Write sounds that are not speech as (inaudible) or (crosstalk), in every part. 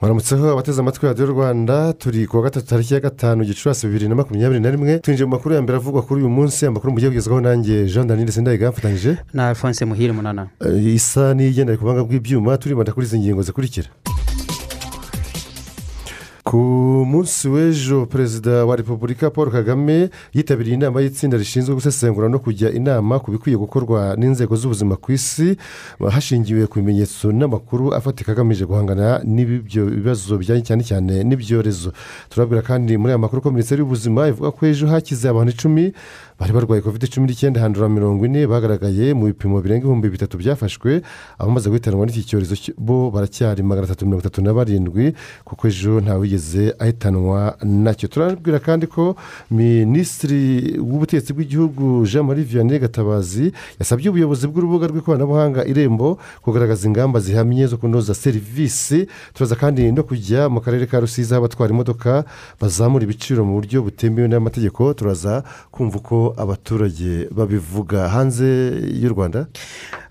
Baramutseho abateze amatwi radiyo rwanda turi ku wa gatatu tariki ya gatanu gicurasi bibiri na makumyabiri na rimwe. Twinjiye mu makuru ya mbere avugwa kuri uyu munsi amakuru mugiye kugezwaho nanjye jean daniel sendayiga mfatanyije. Na alphonse muhire munana. Eh, isa n'iyigendera ku buhanga bw'ibyuma turibanda kuri izi ngingo zikurikira. Ku munsi w'ejo perezida wa repubulika paul kagame yitabiriye inama y'itsinda rishinzwe gusesengura no kujya inama ku bikwiye gukorwa n'inzego z'ubuzima ku isi hashingiwe ku bimenyetso n'amakuru afatika agamije guhangana n'ibyo bibazo bijyanye cyane cyane n'ibyorezo. Turabwira kandi muri aya makuru ko minisiteri y'ubuzima ivuga ko ejo hakize abantu icumi bari barwaye covid cumi n'icyenda handura mirongo ine bagaragaye mu bipimo birenga ibihumbi bitatu byafashwe abamaze guhitanwa n'iki cyorezo cy- bo baracyari magana atatu mirongo itatu na barindwi kuko ejo ntawigeze ahitanwa na cyo. Turabwira kandi ko minisitiri w'ubutegetsi bw'igihugu jean marie vianney gatabazi yasabye ubuyobozi bw'urubuga rw'ikoranabuhanga irembo kugaragaza ingamba zihamye zo kunoza serivisi. Turaza kandi no kujya mu karere ka rusizi aho abatwara imodoka bazamura ibiciro mu buryo butemewe n'amategeko. Turaza kumva uko abaturage babivuga hanze y'u rwanda?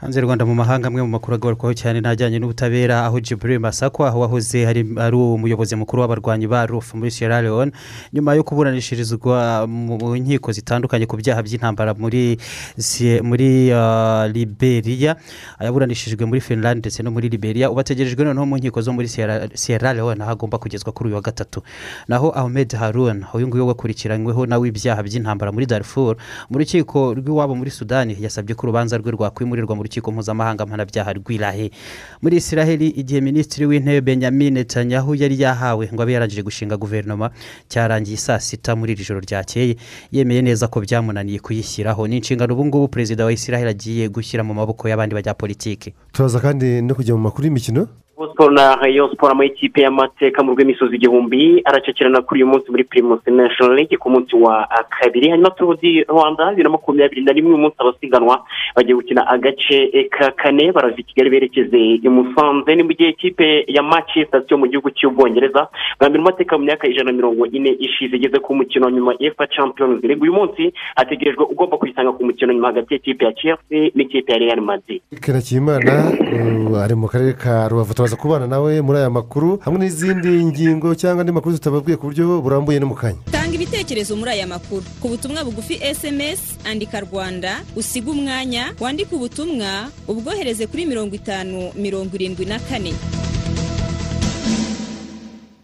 Hanze y'u rwanda mu mahanga amwe mu makuru agarukaho cyane n'ajyanye n'ubutabera aho jiburil masako aho wahoze ari umuyobozi mukuru w'abarwanyi ba rufu muri sierra leone nyuma yo kuburanishirizwa mu nkiko zitandukanye ku byaha by'intambara muri ah, liberia yaburanishijwe muri finland ndetse no muri liberia ubu ategerejwe noneho mu nkiko zo muri sierra leone aho agomba kugezwa kuri uyu wa gatatu. Naho ahmed harun uyu nguyu wakurikiranyweho nawe ibyaha by'intambara muri darfur mu rukiko rw'iwabo muri sudani yasabye ko urubanza rwe rwakwimurirwa mu rukiko mpuzamahanga mpanabyaha rw'irahe muri israheli igihe minisitiri w'intebe benjamin netanyahu yari yahawe ngo abe yarangije gushinga guverinoma cyarangiye saa sita muri iri joro ryakeye. Yemeye neza ko byamunaniye kuyishyiraho. Ni inshingano ubu ngubu perezida wa israheli agiye gushyira mu maboko y'abandi banyapolitiki. Turaza kandi no kujya mu makuru y'imikino. Siporo na rayon siporo amakipe y'amateka mu rw'imisozi igihumbi aracakirana kuri uyu munsi muri primus national league ku munsi wa kabiri. Hanyuma turu di rwanda bibiri na makumyabiri na rimwe uyu munsi abasiganwa bagiye gukina agace ka kane barava i kigali berekeze i musanze. Ni mu gihe ikipe ya manchester yo mu gihugu cy'ubwongereza bwa mbere mu mateka mu myaka ijana na mirongo ine ishize igeze ku mukino nyuma efa champions league. Uyu munsi hategerejwe ugomba kuyisanga ku mukino nyuma hagati y'ikipe ya chelsea n'ikipe ya real madrid. Kenakimana uh, ari mu karere ka rubavu turaza kubana nawe muri aya makuru hamwe n'izindi ngingo cyangwa andi makuru tutababwiye ku buryo burambuye no mu kanya. Tanga ibitekerezo muri aya makuru. Ku butumwa bugufi sms andika rwanda usiga umwanya wandike ubutumwa ubwohereze kuri mirongo itanu mirongo irindwi na kane.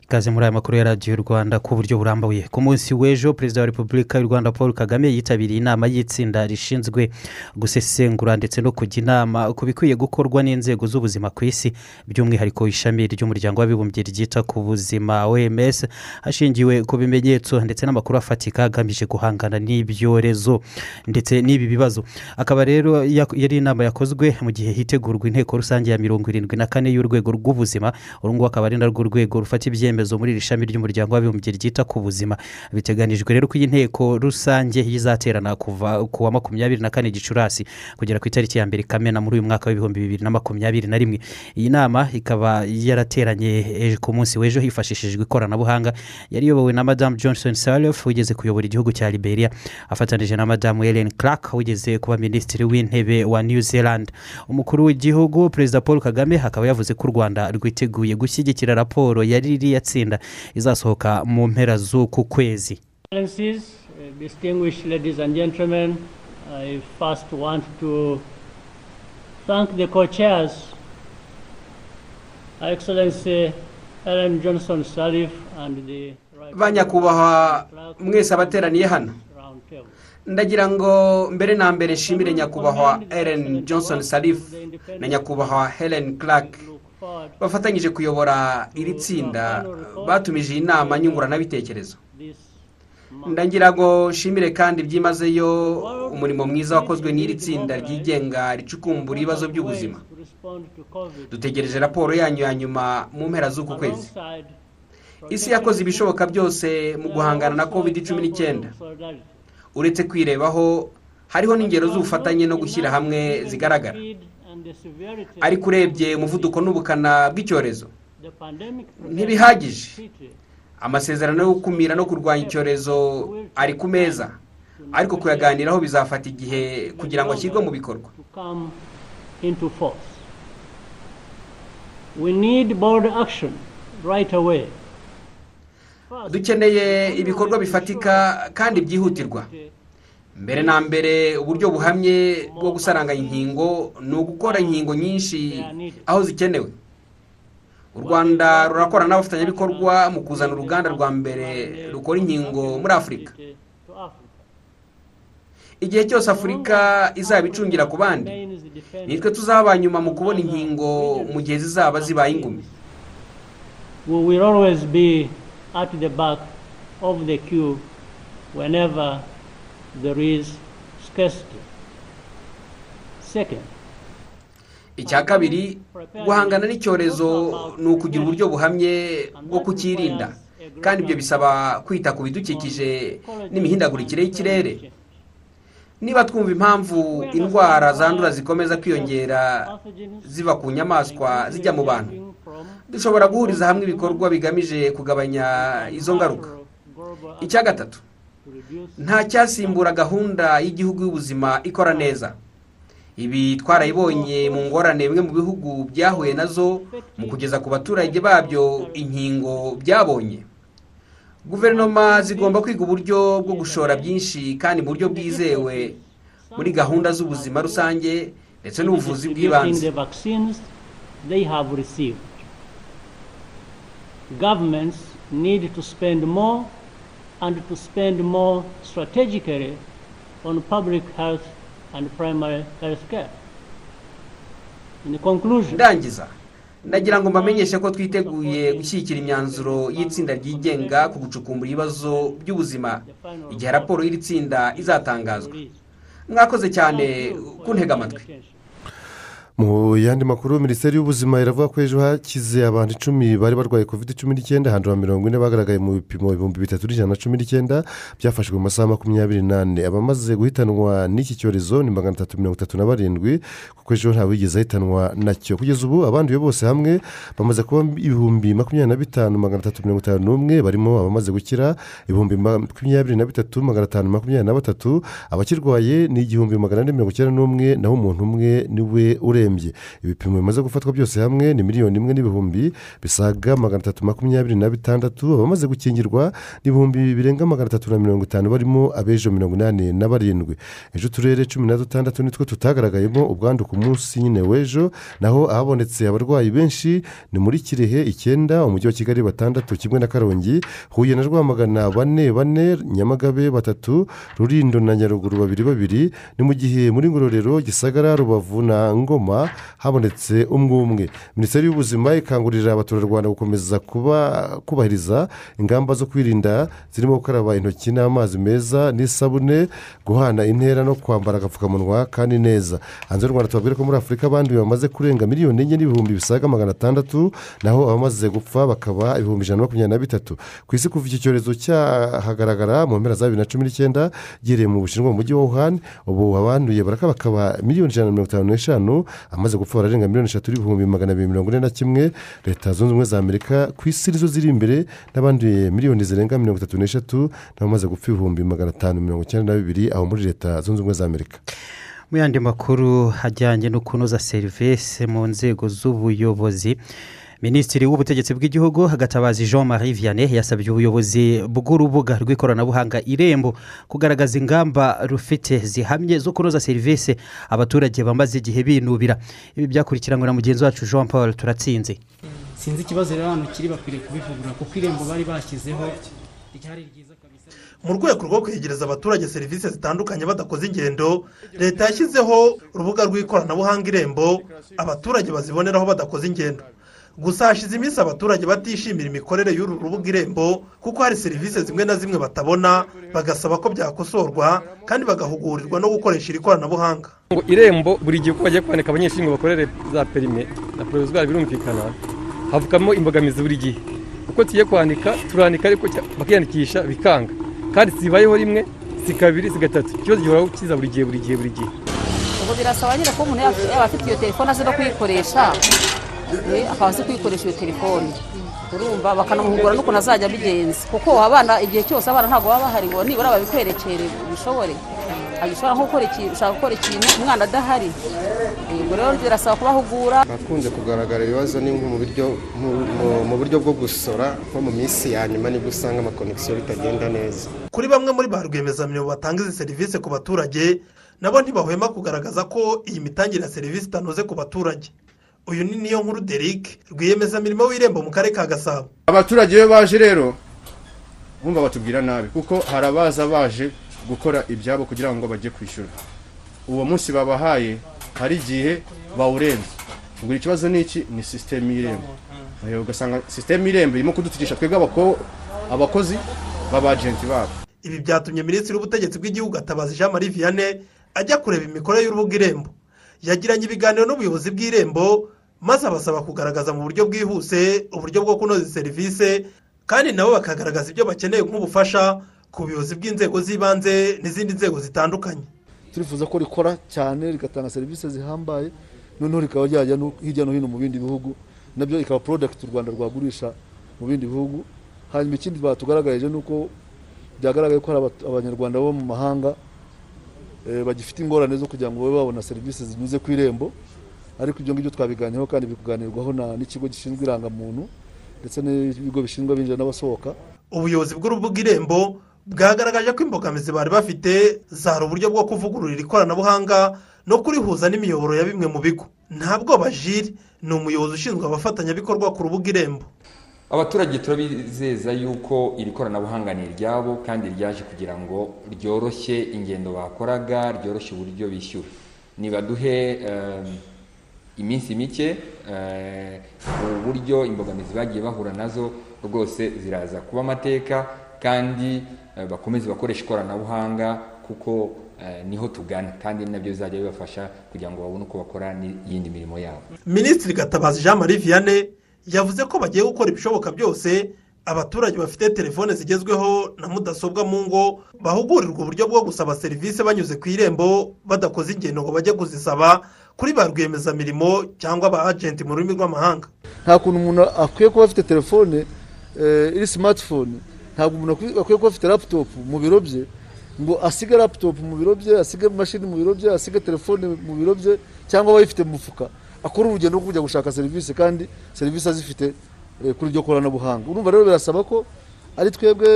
Ikaze muri aya makuru ya radiyo rwanda ku buryo burambuye. Ku munsi w'ejo perezida wa repubulika y'u rwanda paul kagame yitabiriye inama y'itsinda rishinzwe gusesengura ndetse no kujya inama ku bikwiye gukorwa n'inzego z'ubuzima ku isi by'umwihariko ishami ry'umuryango w'abibumbye ryita ku buzima oms hashingiwe ku bimenyetso ndetse n'amakuru afatika agamije guhangana n'ibyorezo ndetse n'ibi bibazo. Akaba rero yari inama yakozwe mu gihe hitegurwa inteko rusange ya mirongo irindwi na kane y'urwego rw'ubuzima uru nguru akaba ari narwo rwego rufata ibyemezo muri iri shami ry'umuryango w'abibumbye ryita ku buzima. Biteganijwe rero ko iyi nteko rusange izaterana kuva ku wa makumyabiri na kane gicurasi kugera ku itariki ya mbere kamena muri uyu mwaka w'ibihumbi bibiri na makumyabiri na rimwe. Iyi nama ikaba yarateranye ku munsi w'ejo hifashishijwe ikoranabuhanga. Yari iyobowe na madamu johnson salef wigeze kuyobora igihugu cya liberia. Afatanije na madamu helen clark wigeze kuba minisitiri w'intebe wa new zealand. Umukuru w'igihugu perezida paul kagame akaba yavuze ko u rwanda rwiteguye gushyigikira raporo yari iriya tsinda izasohoka mu mpera z'uku kwezi. Excellencies, uh, distinguished ladies and gentlemen, I first want to thank the co-chairs, Her Excellency Ellen Johnson Sirleaf and the Right banyakubahwa mwese abateraniye hano. Ndagira ngo mbere na mbere nshimire nyakubahwa Ellen Johnson Sirleaf na nyakubahwa Helen Clark. Bafatanyije kuyobora iri tsinda batumije iyi nama nyunguranabitekerezo. This ndagira ngo nshimire kandi byimazeyo umurimo mwiza wakozwe n'iri tsinda ryigenga ricukumbura ibibazo by'ubuzima. Dutegereje raporo yanyu ya nyuma mu mpera z'uku kwezi. Isi yakoze ibishoboka byose mu guhangana na covid cumi n'icyenda. Uretse kwirebaho hariho n'ingero z'ubufatanye no gushyira hamwe zigaragara. Ariko urebye umuvuduko n'ubukana bw'icyorezo. Ntibihagije. amasezerano yo gukumira no kurwanya icyorezo ari ku meza. Ariko kuyaganiraho bizafata igihe kugira ngo ashyirwe mu bikorwa. Dukeneye ibikorwa bifatika kandi byihutirwa. Mbere na mbere uburyo buhamye bwo gusaranganya inkingo ni ugukora inkingo nyinshi aho zikenewe. U rwanda rurakora n'abafatanyabikorwa mu kuzana uruganda rwa mbere rukora inkingo muri afurika igihe cyose afurika izaba icungira ku bandi nitwe tuzaba nyuma mu kubona inkingo mu gihe zizaba zibaye ingumi. We will always be at the back of the queue whenever icya kabiri guhangana n'icyorezo ni ukugira uburyo buhamye bwo kucyirinda kandi ibyo bisaba kwita ku bidukikije n'imihindagurikire y'ikirere. Niba twumva impamvu indwara zandura zikomeza kwiyongera ziva ku nyamaswa zijya mu bantu dushobora guhuriza hamwe ibikorwa bigamije kugabanya izo ngaruka. Icya gatatu nta cyasimbura gahunda y'igihugu y'ubuzima ikora neza. Ibi twarayibonye mu ngorane bimwe mu bihugu byahuye na zo mu kugeza ku baturage babyo inkingo byabonye. Guverinoma zigomba kwiga uburyo bwo gushora byinshi kandi mu buryo bwizewe muri gahunda z'ubuzima rusange ndetse n'ubuvuzi bw'ibanze. Governments need to spend more and to spend more strategically on public health and primary health care. In conclusion, ndangiza. Ndagira ngo mbamenyeshe ko twiteguye gushyigikira imyanzuro y'itsinda ryigenga ku gucukumbura ibibazo by'ubuzima igihe raporo y'iri tsinda izatangazwa. Mwakoze cyane kuntega amatwi. Mu yandi makuru minisiteri y'ubuzima iravuga ko ejo hakize abantu icumi bari barwaye covid cumi n'icyenda handura mirongo ine bagaragaye mu bipimo ibihumbi bitatu n'ijana na cumi n'icyenda byafashwe mu masaha makumyabiri n'ane. Abamaze guhitanwa n'iki cyorezo ni magana atatu mirongo itatu na barindwi kuko ejo ntawigeze ahitanwa na cyo. Kugeza ubu abanduye bose hamwe bamaze kuba ibihumbi makumyabiri na bitanu magana atatu mirongo itanu n'umwe barimo abamaze gukira ibihumbi makumyabiri na bitatu magana atanu makumyabiri na batatu abakirwaye ni igihumbi magana ane mirongo icyenda n'umwe naho umuntu umwe ni we urembye ibipimo bimaze gufatwa byose hamwe ni miliyoni imwe n'ibihumbi bisaga magana atatu makumyabiri na bitandatu. Abamaze gukingirwa ni ibihumbi birenga magana atatu na mirongo itanu barimo abejo mirongo inani na barindwi. Ejo uturere cumi na dutandatu nitwo tutagaragayemo ubwandu ku munsi nyine w'ejo. Naho ahabonetse abarwayi benshi ni muri kirehe icyenda umujyi wa kigali batandatu kimwe na karongi huye na rwamagana bane bane nyamagabe batatu rurindo na nyaruguru babiri babiri. Ni mu gihe muri ngororero gisagara rubavu na ngoma habonetse umwe umwe. Minisiteri y'ubuzima ikangurira abaturarwanda gukomeza kuba kubahiriza ingamba zo kwirinda zirimo gukaraba intoki n'amazi meza n'isabune guhana intera no kwambara agapfukamunwa kandi neza. Hanze y'u rwanda tubabwire ko muri afurika abandi bamaze kurenga miliyoni enye n'ibihumbi bisaga magana atandatu naho abamaze gupfa bakaba ibihumbi ijana na makumyabiri na bitatu. Ku isi kuva iki cyorezo cyahagaragara mu mpera za bibiri na cumi n'icyenda gihereye mu bushinwa mu mujyi wa wuhan ubu abanduye baraka bakaba miliyoni ijana na mirongo itanu n'eshanu amaze gupfa bararenga miliyoni eshatu n'ibihumbi magana abiri mirongo ine na kimwe leta zunze ubumwe za amerika ku isi nizo ziri imbere n'abanduye miliyoni zirenga mirongo itatu n'eshatu n'abamaze gupfa ibihumbi magana atanu mirongo icyenda na bibiri aho muri leta zunze ubumwe za amerika. Mu yandi makuru ajyanye no kunoza serivisi mu nzego z'ubuyobozi minisitiri w'ubutegetsi bw'igihugu hagatabazi jean marie vianney yasabye ubuyobozi bw'urubuga rw'ikoranabuhanga irembo kugaragaza ingamba rufite zihamye zo kunoza serivisi abaturage bamaze igihe binubira. Ibi byakurikiranywe na mugenzi wacu jean paul turatsinze. Sinzi ikibazo rero hano kiri bakwiriye kubivugurura kuko irembo bari bashyizeho ryari ryiza kabisa. Mu rwego rwo kwegereza abaturage serivisi zitandukanye badakoze ingendo leta yashyizeho urubuga rw'ikoranabuhanga irembo abaturage baziboneraho badakoze ingendo. Gusa hashize iminsi abaturage batishimira imikorere y'uru rubuga irembo kuko hari serivisi zimwe na zimwe batabona bagasaba ko byakosorwa kandi bagahugurirwa no gukoresha iri koranabuhanga. Ngo irembo buri gihe uko bagiye kwandika abanyeshuri ngo bakorere za perime na porozwari birumvikana. Havugamo imbogamizi buri gihe. Uko tugiye kwandika turandika ariko bakiyandikisha bikanga. Kandi zibayeho rimwe si kabiri si gatatu ikibazo gihora kiza buri gihe buri gihe buri gihe. Ubwo birasaba nyine ko umuntu yaba afite iyo telefone azi no kuyikoresha. Akaba azi kuyikoresha iyo telefone. Urumva bakanamuhugura n'ukuntu azajya abigenza. Kuko abana igihe cyose abana ntabwo baba bahari ngo nibura babikwerekere bishobore. Ashobora nko ushaka gukora ikintu umwana adahari. Ubwo rero birasaba kubahugura. Hakunze kugaragara ibibazo ni mu buryo bwo gusora nko mu minsi ya nyuma ni bwo usanga amakonegisiyo bitagenda neza. Kuri bamwe muri ba rwiyemezamirimo batanga izi serivisi ku baturage nabo ntibahwema kugaragaza ko iyi mitangire ya serivisi itanoze ku baturage. Uyu ni niyo nkuru derike rwiyemezamirimo w'irembo mu karere ka gasabo. Abaturage iyo baje rero bumva batubwira nabi kuko hari abaza baje gukora ibyabo kugira ngo bajye kwishyura uwo munsi babahaye hari igihe bawurenze. Ubwo ikibazo ni iki? Ni sisiteme y'irembo. Ugasanga sisiteme y'irembo irimo kudutugisha twebwe abakozi b'abajenti babo. Ibi byatumye minisitiri w'ubutegetsi bw'igihugu atabaza jean marie vianney ajya kureba imikorere y'urubuga irembo. Yagiranye ibiganiro n'ubuyobozi bw'irembo maze abasaba kugaragaza mu buryo bwihuse uburyo bwo kunoza serivisi kandi nabo bakagaragaza ibyo bakeneye nk'ubufasha ku buyobozi bw'inzego z'ibanze n'izindi nzego zitandukanye. Turifuza ko rikora cyane rigatanga serivisi zihambaye noneho rikaba ryajya hirya no hino mu bindi bihugu na byo ikaba porodagiti u rwanda rwagurisha mu bindi bihugu. Hanyuma ikindi batugaragarije ni uko byagaragaye ko hari abanyarwanda bo mu mahanga bagifite ingorane zo kugira ngo babe babona serivisi zinyuze ku irembo. Ariko ibyo ngibyo twabiganiraho kandi bikuganirwaho n'ikigo gishinzwe irangamuntu ndetse n'ibigo bishinzwe abinjira n'abasohoka. Ubuyobozi bw'urubuga irembo bwagaragaje ko imbogamizi bari bafite zari uburyo bwo kuvugurura ikoranabuhanga no kurihuza n'imiyoboro ya bimwe mu bigo. Ntabwo bajire ni umuyobozi ushinzwe abafatanyabikorwa ku rubuga irembo abaturage turabizeza yuko iri koranabuhanga ni iryabo kandi ryaje kugira ngo ryoroshye ingendo bakoraga ryoroshye uburyo bishyura. Nibaduhe iminsi mike mu buryo imbogamizi bagiye bahura na zo rwose ziraza kuba amateka kandi bakomeze bakoresha ikoranabuhanga kuko ni ho tugana kandi na byo bizajya bibafasha kugira ngo babone uko bakora n'iyindi mirimo yabo. Minisitiri gatabazi jean marie vianney yavuze ko bagiye gukora ibishoboka byose abaturage bafite telefone zigezweho na mudasobwa mu ngo bahugurirwa uburyo bwo gusaba serivisi banyuze ku irembo badakoze ingendo ngo bajye kuzisaba kuri ba rwiyemezamirimo cyangwa ba agenti mu rurimi rw'amahanga. Nta kuntu umuntu akwiye kuba afite telefone iri simatifone ntabwo umuntu akwiye kuba afite laputopu mu biro bye ngo asige laputopu mu biro bye asige imashini mu biro bye asige telefone mu biro bye cyangwa aba ayifite mu mufuka. Akora urugendo rwo kujya gushaka serivisi kandi serivisi azifite kuri iryo koranabuhanga. Urumva rero birasaba ko ari twebwe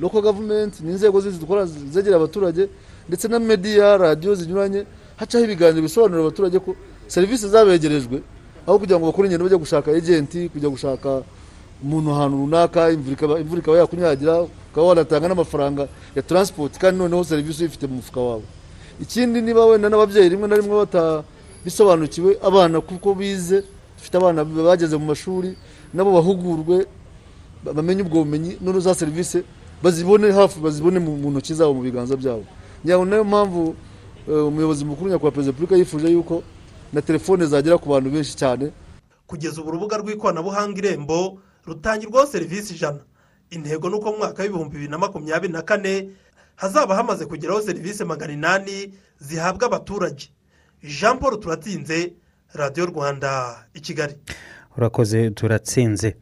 loko gavumenti n'inzego zindi dukora zegera abaturage ndetse na mediya radiyo zinyuranye hacaho ibiganiro bisobanurira abaturage ko serivisi zabegerejwe aho kugira ngo bakore ingendo bajya gushaka ejenti kujya gushaka umuntu ahantu runaka imvura ikaba yakunyagira ukaba wanatanga n'amafaranga ya taransipoti kandi noneho serivisi uyifite mu mufuka wawe. Ikindi niba wenda n'ababyeyi rimwe na rimwe batabisobanukiwe abana kuko bize dufite abana bageze mu mashuri nabo bahugurwe bamenye ubwo bumenyi noneho za serivisi bazibone hafi bazibone mu ntoki zabo mu biganza byabo. Niyo mpamvu umuyobozi mukuru nyakubahwa perezida wa repubulika yifuje yuko na telefone zagera ku bantu benshi cyane. Kugeza ubu urubuga rw'ikoranabuhanga irembo rutangirwaho serivisi ijana. Intego ni uko mu mwaka w'ibihumbi bibiri na makumyabiri na kane hazaba hamaze kugeraho serivisi magana inani zihabwa abaturage. Jean paul turatinze radiyo rwanda i kigali. Urakoze turatsinze.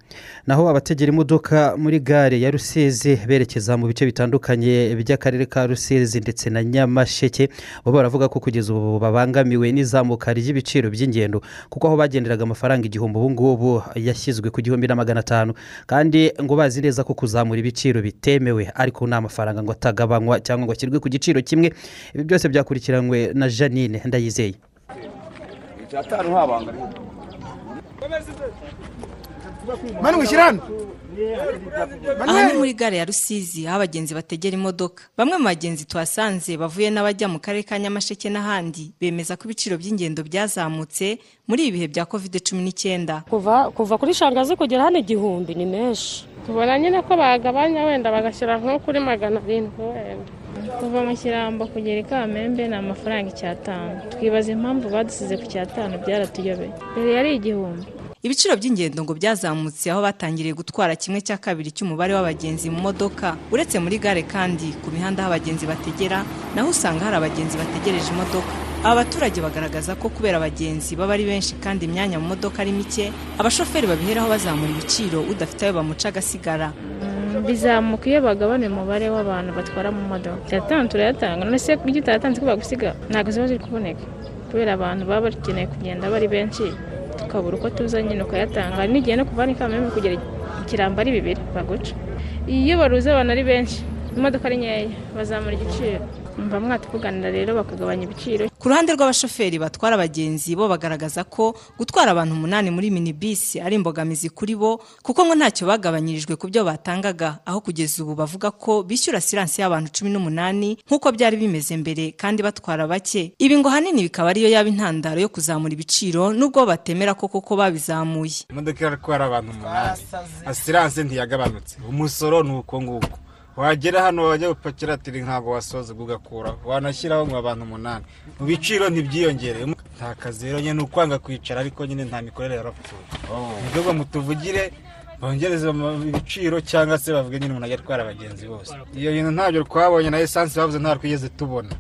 Naho abategera imodoka muri gare ya rusizi berekeza mu bice bitandukanye by'akarere ka rusizi ndetse na nyamasheke bo baravuga ko kugeza ubu babangamiwe n'izamuka ry'ibiciro by'ingendo kuko aho bagenderaga amafaranga igihumbi ubu ngubu yashyizwe ku gihumbi na magana atanu. Kandi ngo bazi neza ko kuzamura ibiciro bitemewe ariko nta mafaranga ngo atagabanywa cyangwa ngo ashyirwe ku giciro kimwe ibi byose byakurikiranywe na janine ndayizeye. Mani mushyirane aha ni muri gare ya rusizi aho abagenzi bategera imodoka. Bamwe mu bagenzi tuhasanze bavuye n'abajya mu karere ka nyamasheke n'ahandi bemeza ko ibiciro by'ingendo byazamutse muri ibi bihe bya kovide cumi n'icyenda. Kuva kuva kuri shangazi kugera hano igihumbi ni menshi. Tubona nyine ko bagabanya wenda bagashyira nko kuri magana arindwi wenda. Kuva mu kirambo kugera i kamembe ni amafaranga icyatanu. Twibaza impamvu badusize ku cyatanu byaratuyobeye mbere yari igihumbi. Ibiciro by'ingendo ngo byazamutse aho batangiriye gutwara kimwe cya kabiri cy'umubare w'abagenzi mu modoka. Uretse muri gare kandi ku mihanda aho abagenzi bategera naho usanga hari abagenzi bategereje imodoka. Aba baturage bagaragaza ko kubera abagenzi baba ari benshi kandi imyanya mu modoka ari mike abashoferi babiheraho bazamura ibiciro udafite ayo bamuca agasigara bizamuka iyo bagabanya umubare w'abantu batwara mu modoka. Icyatanu turayatanga. None se kuko utayatanze ko bagusiga? Ntabwo ziba ziri kuboneka. Kubera abantu baba bakeneye kugenda bari benshi tukabura uko tuza nyine ukayatanga. Hari n'igihe no kuva n'ikamembe kugera ikirambo ari bibiri baguca. Iyo baruze abantu ari benshi imodoka ari nkeya bazamura igiciro. Mba mwatuvuganira rero bakagabanya ibiciro. Ku ruhande rw'abashoferi batwara abagenzi bo bagaragaza ko gutwara abantu umunani muri minibisi ari imbogamizi kuri bo kuko ngo ntacyo bagabanyirijwe ku byo batangaga. Aho kugeza ubu bavuga ko bishyura siransi y'abantu cumi n'umunani nk'uko byari bimeze mbere kandi batwara bake. Ibi ngo ahanini bikaba ariyo yaba intandaro yo kuzamura ibiciro nubwo batemera ko koko babizamuye. Imodoka iratwara abantu umunani. Asiranse ntiyagabanutse umusoro ni uko nguko. Wagera hano wajya gupakira ati ntabwo wasoza ugakuraho wanashyiraho ngo abantu umunani. Mu biciro ntibyiyongere. Nta kazi rero nyine ni ukwanga kwicara ariko nyine nta mikorere yarapfuye ni bwo mutuvugire bongereze ibiciro cyangwa se bavuge nyine umuntu ajya atwara abagenzi bose. Iyo bintu ntabyo twabonye na esanse bavuze ntabwo twigeze tubona.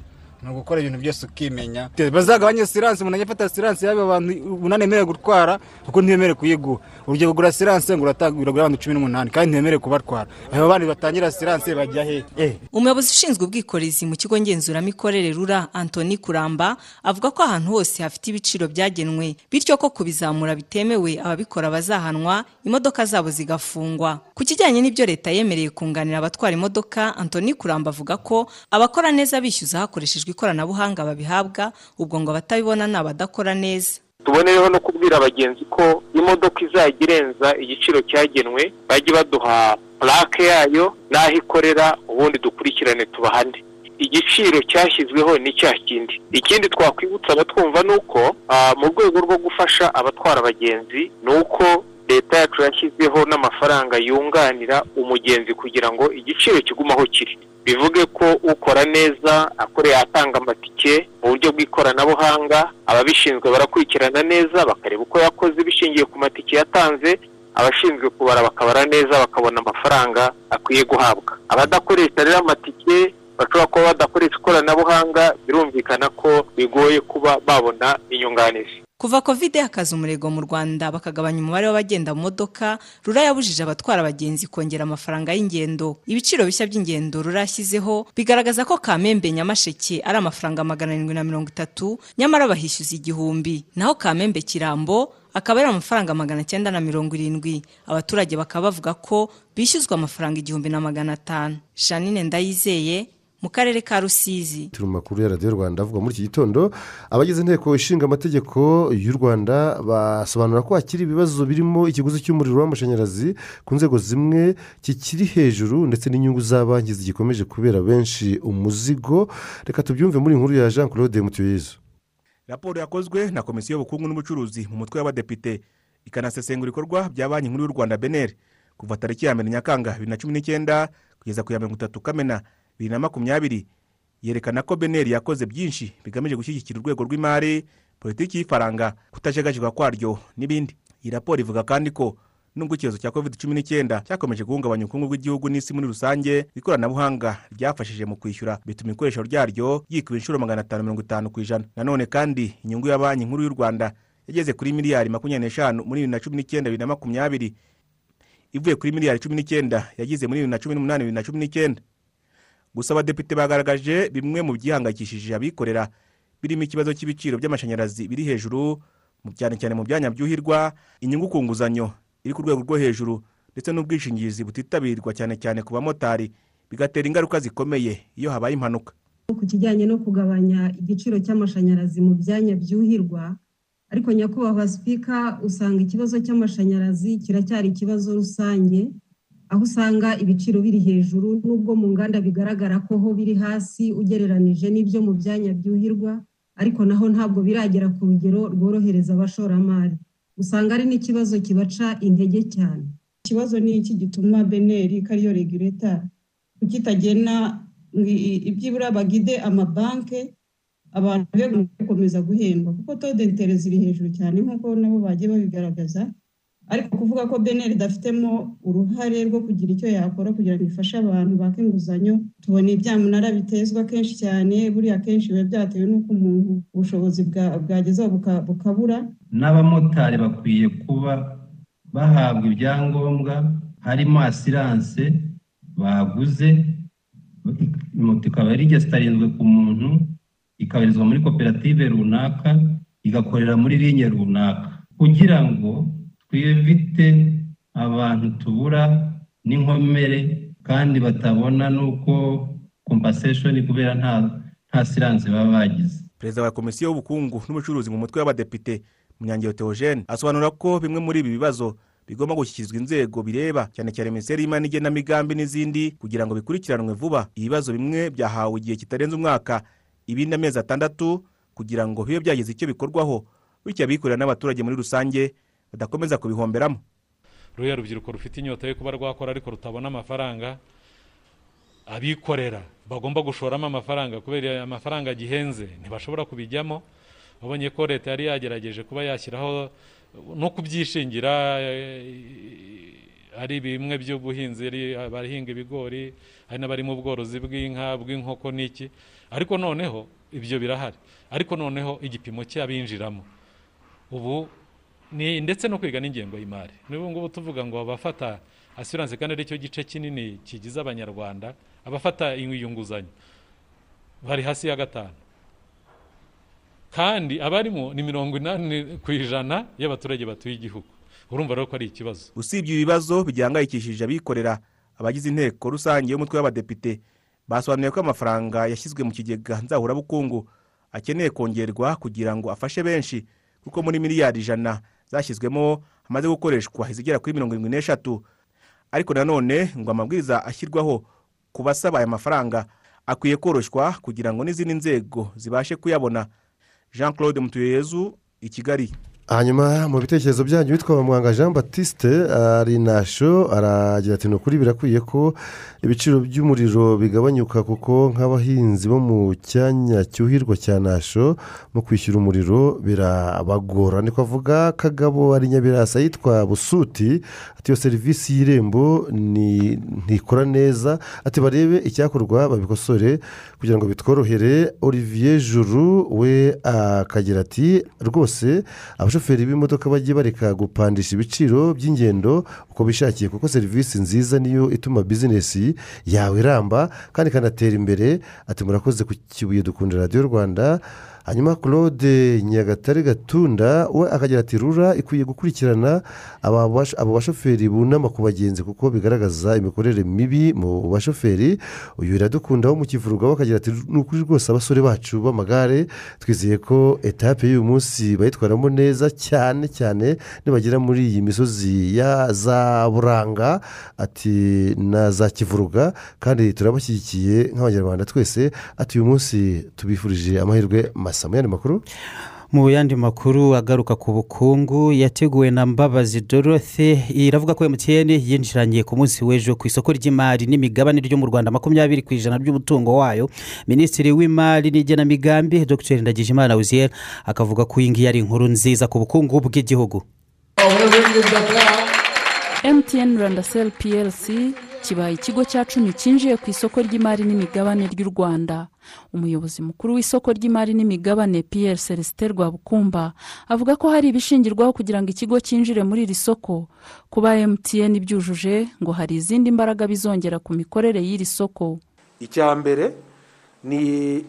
Ni ugukora ibintu byose ukimenya. Bazagabanye siranse umuntu ajya afata siranse y'aba bantu umunani yemerewe gutwara kuko ntibemerewe kuyiguha urugero ugura siranse ngo uragura abantu cumi n'umunani kandi ntibemerewe kubatwara. Abo bandi batangira siranse bajya he? Umuyobozi ushinzwe ubwikorezi mu kigo ngenzuramikorere rura antoni kuramba avuga ko ahantu hose hafite ibiciro byagenwe bityo ko kubizamura bitemewe ababikora bazahanwa imodoka zabo zigafungwa. Ku kijyanye n'ibyo leta yemereye kunganira abatwara imodoka antoni kuramba avuga ko abakora neza bishyuza hakoreshejwe ikoranabuhanga babihabwa ubwo ngo abatabibona ni abadakora neza tuboneyeho no kubwira abagenzi ko imodoka izajya irenza igiciro cyagenwe bajye baduha purake yayo n'aho ikorera ubundi dukurikirane tubahane. Igiciro cyashyizweho ni cya kindi. Ikindi twakwibutsa abatwumva ni uko mu rwego rwo gufasha abatwara abagenzi ni uko leta yacu yashyizeho n'amafaranga yunganira umugenzi kugira ngo igiciro kigume aho kiri. Bivuge ko ukora neza akoreye atanga amatike mu buryo bw'ikoranabuhanga ababishinzwe barakurikirana neza bakareba uko yakoze bishingiye ku matike yatanze abashinzwe kubara bakabara neza bakabona amafaranga akwiye guhabwa. Abadakoresha rero amatike bashobora kuba badakoresha ikoranabuhanga birumvikana ko bigoye kuba babona inyunganizi. Kuva kovide hakaza umurego mu rwanda bakagabanya umubare w'abagenda mu modoka rura yabujije abatwara abagenzi kongera amafaranga y'ingendo. Ibiciro bishya by'ingendo rura yashyizeho bigaragaza ko kamembe nyamasheke ari amafaranga magana arindwi na mirongo itatu nyamara bahishyuza igihumbi. Naho kamembe kirambo akaba ari amafaranga magana cyenda na mirongo irindwi. Abaturage bakaba bavuga ko bishyuzwa amafaranga igihumbi na magana atanu. Janine ndayizeye mu karere ka rusizi. Turi mu makuru ya radiyo rwanda avuga muri iki gitondo abagize inteko ishinga amategeko y'u rwanda basobanura ko hakiri ibibazo birimo ikiguzi cy'umuriro w'amashanyarazi ku nzego zimwe kikiri hejuru ndetse n'inyungu za banki zigikomeje kubera benshi umuzigo. Reka tubyumve muri inkuru ya jean claude mutuyezu raporo yakozwe na komisiyo y'ubukungu n'ubucuruzi mu mutwe w'abadepite. Ikanasesengura ibikorwa bya banki nkuru y'u rwanda beneri kuva tariki ya mbere nyakanga bibiri na cumi n'icyenda kugeza ku ya mirongo itatu kamena. Bibiri na makumyabiri yerekana ko beneri yakoze byinshi bigamije gushyigikira urwego rw'imari politiki y'ifaranga kutajegajezwa kwaryo n'ibindi. Iyi raporo ivuga kandi ko nubwo icyorezo cya covid cumi n'icyenda cyakomeje guhungabanya ubukungu bw'igihugu n'isi muri rusange ikoranabuhanga ryafashije mu kwishyura bituma ikoresho ryaryo ryikuba inshuro magana atanu mirongo itanu ku ijana. Nanone kandi inyungu ya banki nkuru y'u rwanda yageze kuri miliyari makumyabiri n'eshanu muri bibiri na cumi n'icyenda bibiri na makumyabiri ivuye kuri miliyari cumi n'icyenda yagize muri bibiri na cumi n'umunani bibiri na cumi n'icyenda gusa abadepite bagaragaje bimwe mu byihangayikishije abikorera. Birimo ikibazo cy'ibiciro by'amashanyarazi biri hejuru cyane cyane mu byanya byuhirwa inyungu ku nguzanyo iri ku rwego rwo hejuru ndetse n'ubwishingizi butitabirwa cyane cyane ku bamotari. Bigatera ingaruka zikomeye iyo habaye impanuka. Ku kijyanye no kugabanya igiciro cy'amashanyarazi mu byanya byuhirwa ariko nyakubahwa sipika usanga ikibazo cy'amashanyarazi kiracyari ikibazo rusange aho usanga ibiciro biri hejuru n'ubwo mu nganda bigaragara ko ho biri hasi ugereranije n'ibyo mu byanya byuhirwa ariko naho ntabwo biragera ku rugero rworohereza abashoramari. Usanga ari n'ikibazo kibaca intege cyane. Ikibazo ni iki gituma beneri ko ariyo regureta kukitagena ibyibura bagide amabanke abantu be gukomeza guhemba? Kuko tode intere ziri hejuru cyane nk'uko nabo bagiye babigaragaza ariko kuvuga ko beneri idafitemo uruhare rwo kugira icyo yakora kugira ngo ifashe abantu baka inguzanyo tubona ibyamunara bitezwa kenshi cyane buriya kenshi biba byatewe n'uko umuntu ubushobozi bwagezeho bukabura. N'abamotari bakwiye kuba bahabwa ibyangombwa harimo asiranse baguze moto ikaba rigesitarinzwe ku muntu ikabarizwa muri koperative runaka igakorera muri linye runaka. Kugira ngo twivite abantu tubura n'inkomere kandi batabona n'uko kompaseshoni kubera nta siranse baba bagize. Perezida wa komisiyo y'ubukungu n'ubucuruzi mu mutwe w'abadepite munyangiro theogene asobanura ko bimwe muri ibi bibazo bigomba gushyikirizwa inzego bireba cyane cyane minisiteri y'imari n'igenamigambi n'izindi kugira ngo bikurikiranwe vuba. Ibibazo bimwe byahawe igihe kitarenze umwaka ibindi amezi atandatu kugira ngo bibe byagize icyo bikorwaho. Bityo abikorera n'abaturage muri rusange badakomeza kubihomberamo. Ruriya rubyiruko rufite inyota yo kuba rwakora ariko rutabona amafaranga? Abikorera bagomba gushoramo amafaranga kubera amafaranga gihenze ntibashobora kubijyamo? Babonye ko leta yari yagerageje kuba yashyiraho no kubyishingira ari bimwe by'ubuhinzi abahinga ibigori hari n'abari mu bworozi bw'inka bw'inkoko n'iki. Ariko noneho ibyo birahari. Ariko noneho igipimo cy'abinjiramo. Ubu ndetse no kwiga n'ingengo y'imari. N'ubu ngubu tuvuga ngo abafata asiranse kandi ari cyo gice kinini kigize abanyarwanda abafata iyo nguzanyo bari hasi ya gatanu. Kandi abarimo ni mirongo inani ku ijana y'abaturage batuye igihugu. Urumva rero ko ari ikibazo. Usibye ibibazo bigihangayikishije abikorera abagize inteko rusange y'umutwe w'abadepite basobanuye ko amafaranga yashyizwe mu kigega nzahurabukungu akeneye kongerwa kugira ngo afashe benshi kuko muri miliyari ijana zashyizwemo hamaze gukoreshwa izigera kuri mirongo irindwi n'eshatu. Ariko nanone ngo amabwiriza ashyirwaho ku basaba aya mafaranga akwiye koroshywa kugira ngo n'izindi nzego zibashe kuyabona. Jean claude mutuyeyezu i kigali. Hanyuma mu bitekerezo byanyu witwa mwanga jean batiste ari nasho aragira ati ni ukuri birakwiye ko ibiciro by'umuriro bigabanyuka kuko nk'abahinzi bo mu cyanya cyuhirwa cya nasho mu kwishyura umuriro birabagora. Niko avuga kagabo ari nyabirasa yitwa busuti ati iyo serivisi y'irembo ntikora neza. Ati barebe icyakorwa babikosore kugira ngo bitworohere olivier juru we akagira ati rwose abashoferi b'imodoka bajye bareka gupandisha ibiciro by'ingendo uko bishakiye kuko serivisi nziza niyo ituma bizinesi yawe iramba kandi ikanatera imbere. Ati murakoze ku kibuye dukunda radiyo rwanda. Hanyuma claude nyagatare gatunda we akagira ati rura ikwiye gukurikirana abo bashoferi bunama ku bagenzi kuko bigaragaza imikorere mibi mu bashoferi. Uyu iradukunda wo mu kivuruga we akagira ati ni ukuri rwose abasore bacu b'amagare twizeye ko etape y'uyu munsi bayitwaramo neza cyane cyane nibagera muri iyi misozi ya za buranga. Ati na za kivuruga kandi turabashyigikiye nk'abanyarwanda twese ati uyu munsi tubifurije amahirwe masa mu yandi makuru. Mu yandi makuru agaruka ku bukungu yateguwe na mbabazi dorothe iravuga ko emutiyeni yinjiranye ku munsi w'ejo ku isoko ry'imari n'imigabane ryo mu rwanda makumyabiri ku ijana by'umutungo wayo. Minisitiri w'imari n'igenamigambi dr. Ndagijimana wiziyeri akavuga ko iyi ngiyi ari inkuru nziza ku bukungu bw'igihugu. Emutiyeni rwanda seli piyerisi kibaye ikigo cya cumi cyinjiye ku isoko ry'imari n'imigabane ry'u rwanda. Umuyobozi mukuru w'isoko ry'imari n'imigabane piyeri celestin rwabukumba avuga ko hari ibishingirwaho kugira ngo ikigo cyinjire muri iri soko. Kuba emutiyeni byujuje ngo hari izindi mbaraga bizongera ku mikorere y'iri soko. Icya mbere ni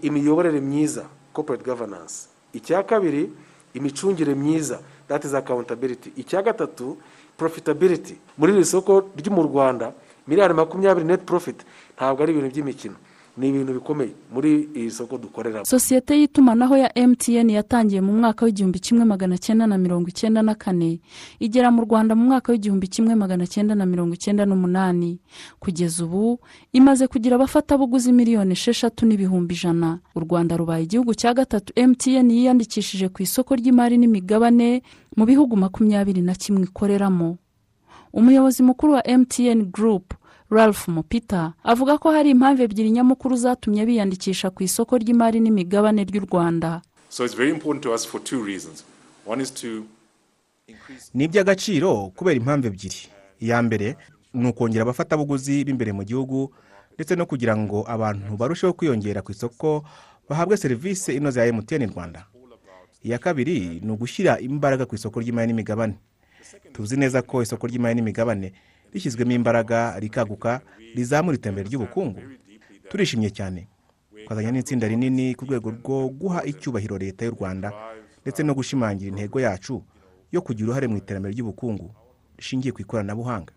imiyoborere myiza corporate governance. Icya kabiri imicungire myiza that is accountability. Icya gatatu profitability. Muri iri soko ryo mu rwanda miliyari makumyabiri net profit ntabwo ari ibintu by'imikino. Ni ibintu bikomeye. Muri iri soko dukoreramo sosiyete y'itumanaho ya mtn yatangiye mu mwaka w'igihumbi kimwe magana cyenda na mirongo icyenda na kane. Igera mu rwanda mu mwaka w'igihumbi kimwe magana cyenda na mirongo icyenda n'umunani. Kugeza ubu imaze kugira abafatabuguzi miliyoni esheshatu n'ibihumbi ijana. U rwanda rubaye igihugu cya gatatu mtn yiyandikishije ku isoko ry'imari n'imigabane mu bihugu makumyabiri na kimwe ikoreramo. Umuyobozi mukuru wa mtn group ralph mupita avuga ko hari impamvu ebyiri nyamukuru zatumye biyandikisha ku isoko ry'imari n'imigabane ry'u rwanda. So it's very important to us for two reasons. One is to ni iby'agaciro kubera impamvu ebyiri. Iya mbere ni ukongera abafatabuguzi b'imbere mu gihugu ndetse no kugira ngo abantu barusheho kwiyongera ku isoko bahabwe serivisi inoze ya emutiyeni rwanda. Iya kabiri ni ugushyira imbaraga ku isoko ry'imari n'imigabane. Tuzi neza ko isoko ry'imari n'imigabane rishyizwemo imbaraga rikaguka rizamura iterambere ry'ubukungu. Turishimye cyane. Twazanye n'itsinda rinini ku rwego rwo guha icyubahiro leta y'u rwanda ndetse no gushimangira intego yacu yo kugira uruhare mu iterambere ry'ubukungu rishingiye ku ikoranabuhanga.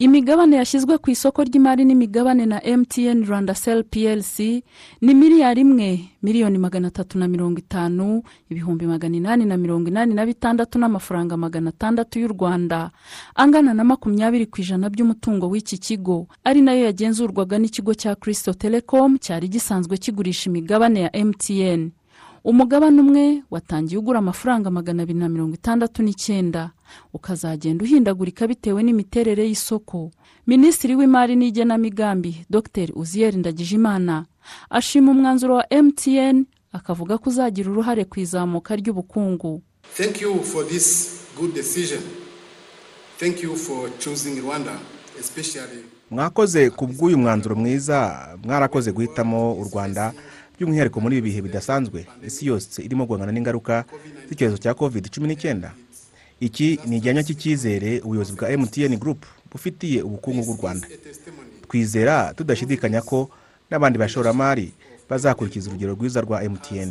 Imigabane yashyizwe ku isoko ry'imari n'imigabane na mtn rwanda sel plc ni miliyari imwe miliyoni magana atatu na mirongo itanu ibihumbi magana inani na mirongo inani na bitandatu n'amafaranga magana atandatu y'u rwanda angana na makumyabiri ku ijana by'umutungo w'iki kigo. Ari na yo yagenzurwaga n'ikigo cya kirisito telecom cyari gisanzwe kigurisha imigabane ya mtn umugabane umwe watangiye ugura amafaranga magana abiri na mirongo itandatu n'icyenda ukazagenda uhindagurika bitewe n'imiterere y'isoko. Minisitiri w'imari n'igenamigambi dr. Uziyeri ndagijimana ashima umwanzuro wa mtn akavuga ko uzagira uruhare ku izamuka ry'ubukungu. Thank you for this good decision. Thank you for choosing Rwanda, especially. Mwakoze ku bw'uyu mwanzuro mwiza mwarakoze guhitamo u rwanda by'umwihariko muri ibi bihe bidasanzwe. Isi yose irimo guhangana n'ingaruka z'icyorezo cya covid cumi n'icyenda. Iki ni igihanya cy'icyizere ubuyobozi bwa mtn group bufitiye ubukungu bw'u rwanda. Twizera tudashidikanya ko n'abandi bashoramari bazakurikiza urugero rwiza rwa mtn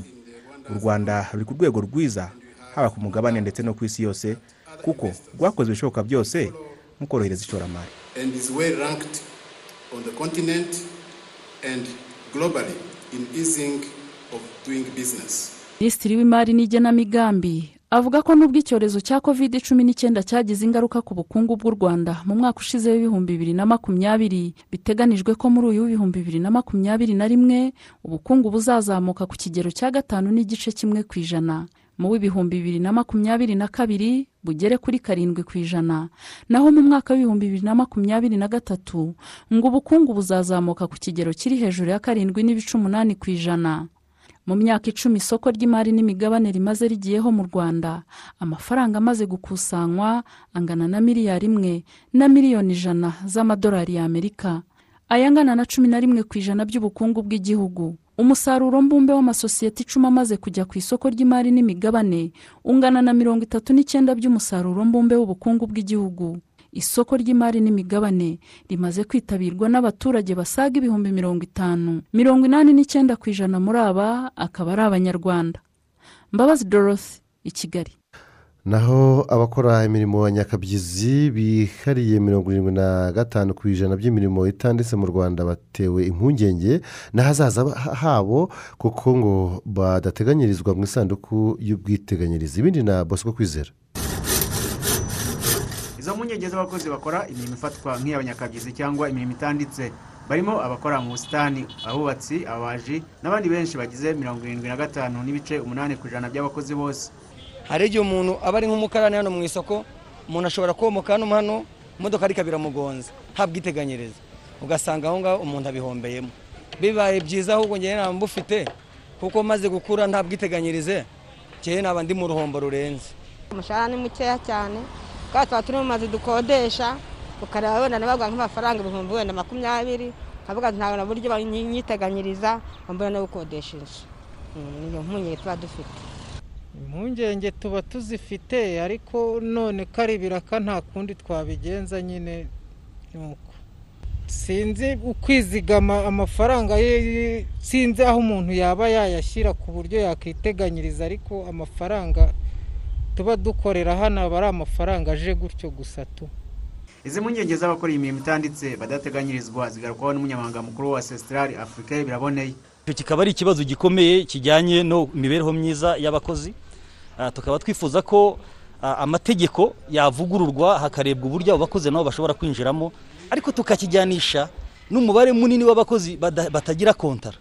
u rwanda ruri ku rwego rwiza haba ku mugabane ndetse no ku isi yose kuko rwakoze ibishoboka byose mu korohereza ishoramari. Minisitiri w'imari n'igenamigambi avuga ko nubwo icyorezo cya covid cumi n'icyenda cyagize ingaruka ku bukungu bw'u rwanda mu mwaka ushize w'ibihumbi bibiri na makumyabiri biteganijwe ko muri uyu w'ibihumbi bibiri na makumyabiri na rimwe ubukungu buzazamuka ku kigero cya gatanu n'igice kimwe ku ijana. Mu w'ibihumbi bibiri na makumyabiri na kabiri bugere kuri karindwi ku ijana. Naho mu mwaka w'ibihumbi bibiri na makumyabiri na gatatu ngo ubukungu buzazamuka ku kigero kiri hejuru ya karindwi n'ibice umunani ku ijana. Mu myaka icumi isoko ry'imari n'imigabane rimaze rigiyeho mu rwanda amafaranga amaze gukusanywa angana na miliyari imwe na miliyoni ijana z'amadolari y'amerika ayangana na cumi na rimwe ku ijana by'ubukungu bw'igihugu. Umusaruro mbumbe w'amasosiyete icumi amaze kujya ku isoko ry'imari n'imigabane ungana na mirongo itatu n'icyenda by'umusaruro mbumbe w'ubukungu bw'igihugu. Isoko ry'imari n'imigabane rimaze kwitabirwa n'abaturage basaga ibihumbi mirongo itanu mirongo inani n'icyenda ku ijana muri aba akaba ari abanyarwanda. Mbabazi dorothy i kigali. Naho abakora imirimo nyakabyizi bihariye mirongo irindwi na gatanu ku ijana by'imirimo itanditse mu rwanda batewe impungenge n'ahazaza habo kuko ngo badateganyirizwa mu isanduku y'ubwiteganyirize. Ibindi na bosco kwizera. Izo mpungenge z'abakozi bakora imirimo ifatwa nk'iy'abanyakabyizi cyangwa imirimo itanditse. Barimo abakora mu busitani abubatsi ababaji n'abandi benshi bagize mirongo irindwi na gatanu n'ibice umunani ku ijana by'abakozi bose. Hari igihe umuntu aba ari nk'umukarani hano mu isoko umuntu ashobora komoka hano hano imodoka ariko biramugonza. Nta bwiteganyirize ugasanga aho ngaho umuntu abihombeyemo. Bibaye byiza ahubwo ngewe ntabwo mbufite kuko maze gukura nta bwiteganyirize ngewe naba ndi mu ruhombo rurenze. Umushahara ni mukeya cyane. Kandi tuba turi mu mazu dukodesha ukareba wenda nabaguha nk'amafaranga ibihumbi wenda makumyabiri nkavuga ntabwo na buryo banyiteganyiriza mbona no gukodesha inzu. Niyo mpungenge tuba dufite. Impungenge tuba tuzifite ariko none kari ibiraka nta kundi twabigenza nyine nuko. Sinzi ukwizigama amafaranga ye sinzi aho umuntu yaba yayashyira ku buryo yakiteganyiriza ariko amafaranga tuba dukorera hano aba ari amafaranga aje gutyo gusa tu. Izi mpungenge z'abakora iyi mirimo itanditse badateganyirizwa zigarukwaho n'umunyamabanga mukuru wa sesitirari afurika biraboneye. Icyo kikaba ari ikibazo gikomeye kijyanye no mibereho myiza y'abakozi. Ah, tukaba twifuza ko ah, amategeko yavugururwa hakarebwa uburyo abo bakozi nabo bashobora kwinjiramo ariko tukakijyanisha n'umubare munini w'abakozi batagira kontara.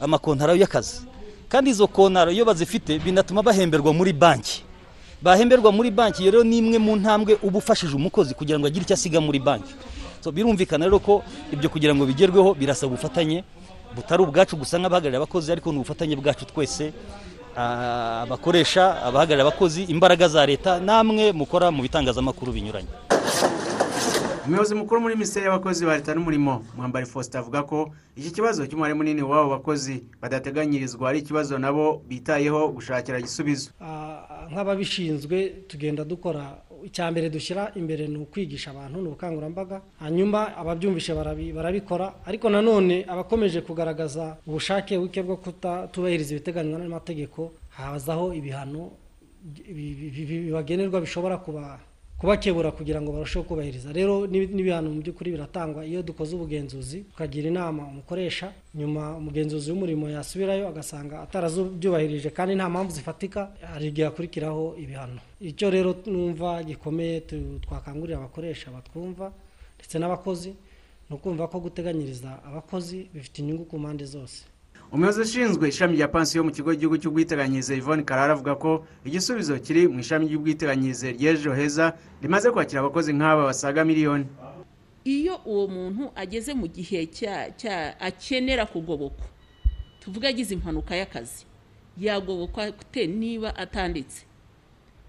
Amakontara y'akazi. Kandi izo kontara iyo bazifite binatuma bahemberwa muri banki. Bahemberwa muri banki. Rero ni imwe mu ntambwe uba ufashije umukozi kugira ngo agire icyo asiga muri banki. Birumvikana rero ko ibyo kugira ngo bigerweho birasaba ubufatanye butari ubwacu gusa nk'abahagarariye abakozi ariko ni ubufatanye bwacu twese abakoresha abahagarariye abakozi imbaraga za leta namwe mukora mu bitangazamakuru binyuranye. Umuyobozi mukuru muri minisiteri y'abakozi ba leta n'umurimo mwambari faustin avuga ko iki kibazo cy'umubare munini w'abo bakozi badateganyirizwa ari ikibazo nabo bitayeho gushakira igisubizo nk'ababishinzwe tugenda dukora icya mbere dushyira imbere ni ukwigisha abantu ni ubukangurambaga hanyuma ababyumvishe barabi- barabikora ariko nanone abakomeje kugaragaza ubushake buke bwo kutubahiriza ibiteganywa n'amategeko hazaho ibihano bi- bi- bi- bibagenerwa bishobora kuba kubakebura kugira ngo barusheho kubahiriza. Rero n'ibi- n'ibihano mu by'ukuri biratangwa. Iyo dukoze ubugenzuzi tukagira inama umukoresha nyuma umugenzuzi w'umurimo yasubirayo agasanga atarabyubahirije kandi nta mpamvu zifatika hari igihe hakurikiraho ibihano. Icyo rero numva gikomeye twakangurira abakoresha batwumva ndetse n'abakozi ni ukumva ko guteganyiriza abakozi bifite inyungu ku mpande zose. Umuyobozi ushinzwe ishami rya pansiyo mu kigo cy'igihugu cy'ubwiteganyirize yvonne karara avuga ko igisubizo kiri mu ishami ry'ubwiteganyirize ry'ejo heza rimaze kwakira abakozi nk'aba basaga miliyoni. Iyo uwo muntu ageze mu gihe akenera kugobokwa tuvuga agize impanuka y'akazi yagobokwa niba atanditse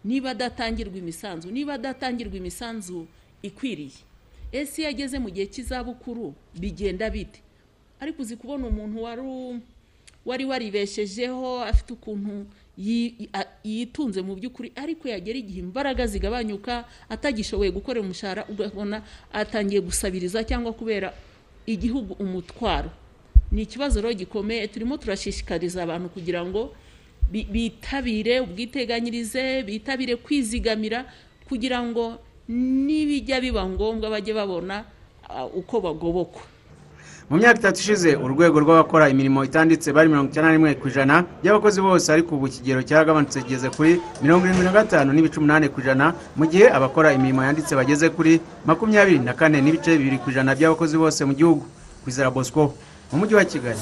niba adatangirwa imisanzu niba adatangirwa imisanzu ikwiriye. Ese iyo ageze mu gihe cy'izabukuru bigenda bite? Ariko uzi kubona umuntu wari u- wari waribeshejeho afite ukuntu yitunze mu by'ukuri ariko yagera igihe imbaraga zigabanyuka atagishoboye gukorera umushahara ugabona atangiye gusabiriza cyangwa kubera igihugu umutwaro. Ni ikibazo rero gikomeye turimo turashishikariza abantu kugira ngo bi- bitabire ubwiteganyirize bitabire kwizigamira kugira ngo nibijya biba ngombwa bajye babona uko bagobokwa. Mu myaka itatu ishize urwego rw'abakora imirimo itanditse bari mirongo icyenda na rimwe ku ijana by'abakozi bose ariko ubu ikigero cyaragabanutse kigeze kuri mirongo irindwi na gatanu n'ibice umunani ku ijana mu gihe abakora imirimo yanditse bageze kuri makumyabiri na kane n'ibice bibiri ku ijana by'abakozi bose mu gihugu. Kwizera bosco mu mujyi wa kigali.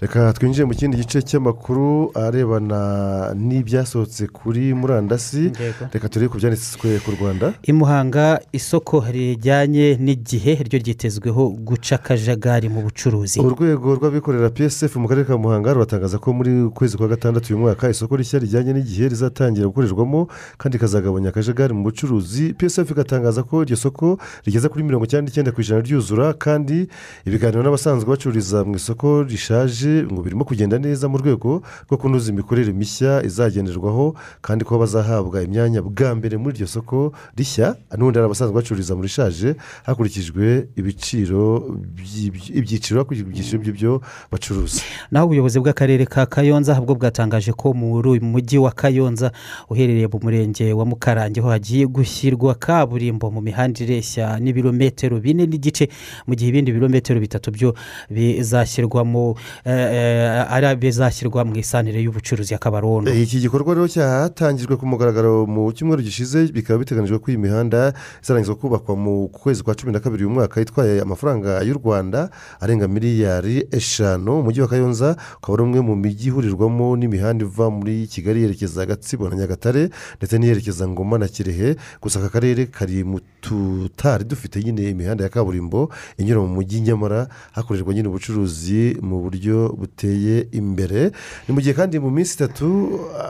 Reka twinjire mu kindi gice cy'amakuru arebana n'ibyasohotse kuri murandasi. Reka turebe ku byanditswe ku rwanda. I muhanga isoko rijyanye n'igihe ryo ryitezweho guca akajagari mu bucuruzi. Urwego rw'abikorera psf mu karere ka muhanga ruratangaza ko muri ukwezi kwa gatandatu uyu mwaka isoko rishya rijyanye n'igihe rizatangira gukorerwamo kandi rikazagabanya akajagari mu bucuruzi. Psf igatangaza ko iryo soko rigeze kuri mirongo icyenda n'icyenda ku ijana ryuzura kandi ibiganiro n'abasanzwe bacururiza mu isoko rishaje ngo birimo kugenda neza mu rwego rwo kunoza imikorere mishya izagenderwaho kandi ko bazahabwa imyanya bwa mbere muri iryo soko rishya. N'ubundi hari abasanzwe bacururiza mu rishaje hakurikijwe ibiciro ibyiciro hakurikijwe ibyiciro by'ibyo bacuruza. Naho ubuyobozi bw'akarere ka kayonza bwo bwatangaje ko muri uyu mujyi wa kayonza uherereye mu murenge wa mukarange ho hagiye gushyirwa kaburimbo mu mihanda ireshya n'ibirometero bine n'igice mu gihe ibindi birometero bitatu byo bizashyirwamo. eh, ari bizashyirwa mu isanire y'ubucuruzi ya kabarondo iki gikorwa rero cyatangijwe ku mugaragaro mu cyumweru gishize bikaba biteganyijwe ko iyi mihanda izarangizwa kubakwa mu kwezi kwa cumi na kabiri uyu mwaka itwaye amafaranga y'u rwanda arenga miliyari eshanu. Umujyi wa kayonza ukaba ari umwe mu mijyi ihurirwamo n'imihanda iva muri kigali yerekeza gatsibo na nyagatare ndetse n'iyerekeza ngoma na kirehe. Gusa aka karere kari mu tutari dufite nyine imihanda ya kaburimbo inyura mu mujyi nyamara hakorerwa nyine ubucuruzi mu buryo buteye imbere. Ni mu gihe kandi mu minsi itatu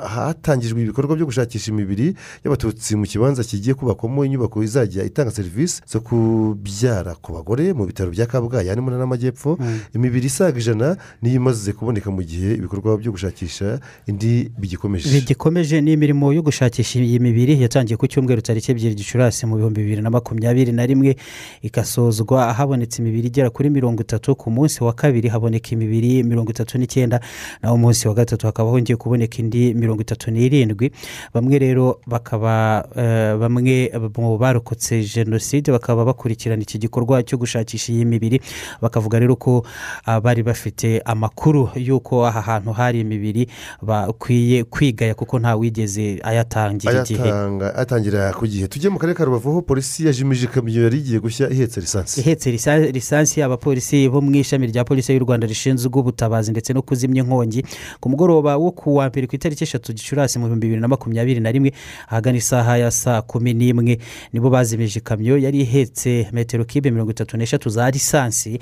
hatangijwe ibikorwa byo gushakisha imibiri y'abatutsi mu kibanza kigiye kubakwamo inyubako izajya itanga serivisi zo kubyara ku bagore mu bitaro bya kabgayi harimo n'amajyepfo. Imibiri isaga ijana niyo imaze kuboneka mu gihe ibikorwa byo gushakisha indi bigikomeje. Bigikomeje ni imirimo yo gushakisha iyi mibiri yatangiye ku cyumweru tariki ebyiri gicurasi mu bihumbi bibiri na makumyabiri na rimwe igasozwa habonetse imibiri igera kuri mirongo itatu ku munsi wa kabiri haboneka imibiri mirongo itatu n'icyenda naho umunsi wa gatatu hakaba hongeye kuboneka indi mirongo itatu n'irindwi. Bamwe rero bakaba eh, bamwe mu barokotse jenoside bakaba bakurikirana iki gikorwa cyo gushakisha iyi mibiri bakavuga rero ko ah, bari bafite amakuru y'uko aha hantu hari imibiri bakwiye kwigaya kuko nta wigeze ayatangira igihe. Ayatanga atangira ku gihe. Tujye mu karere ka rubavu aho polisi yajimije ikamyo yari igiye gushya ihetse lisansi. Ihetse lisa- lisansi abapolisi bo mu ishami rya polisi y'u rwanda rishinzwe ubutabazi ndetse no kuzimya inkongi. Ku mugoroba wo ku wa mbere ku itariki eshatu gicurasi mu bihumbi bibiri na makumyabiri na rimwe ahagana isaha ya saa kumi n'imwe nibo bazimije ikamyo yari ihetse metero kibe mirongo itatu n'eshatu za lisansi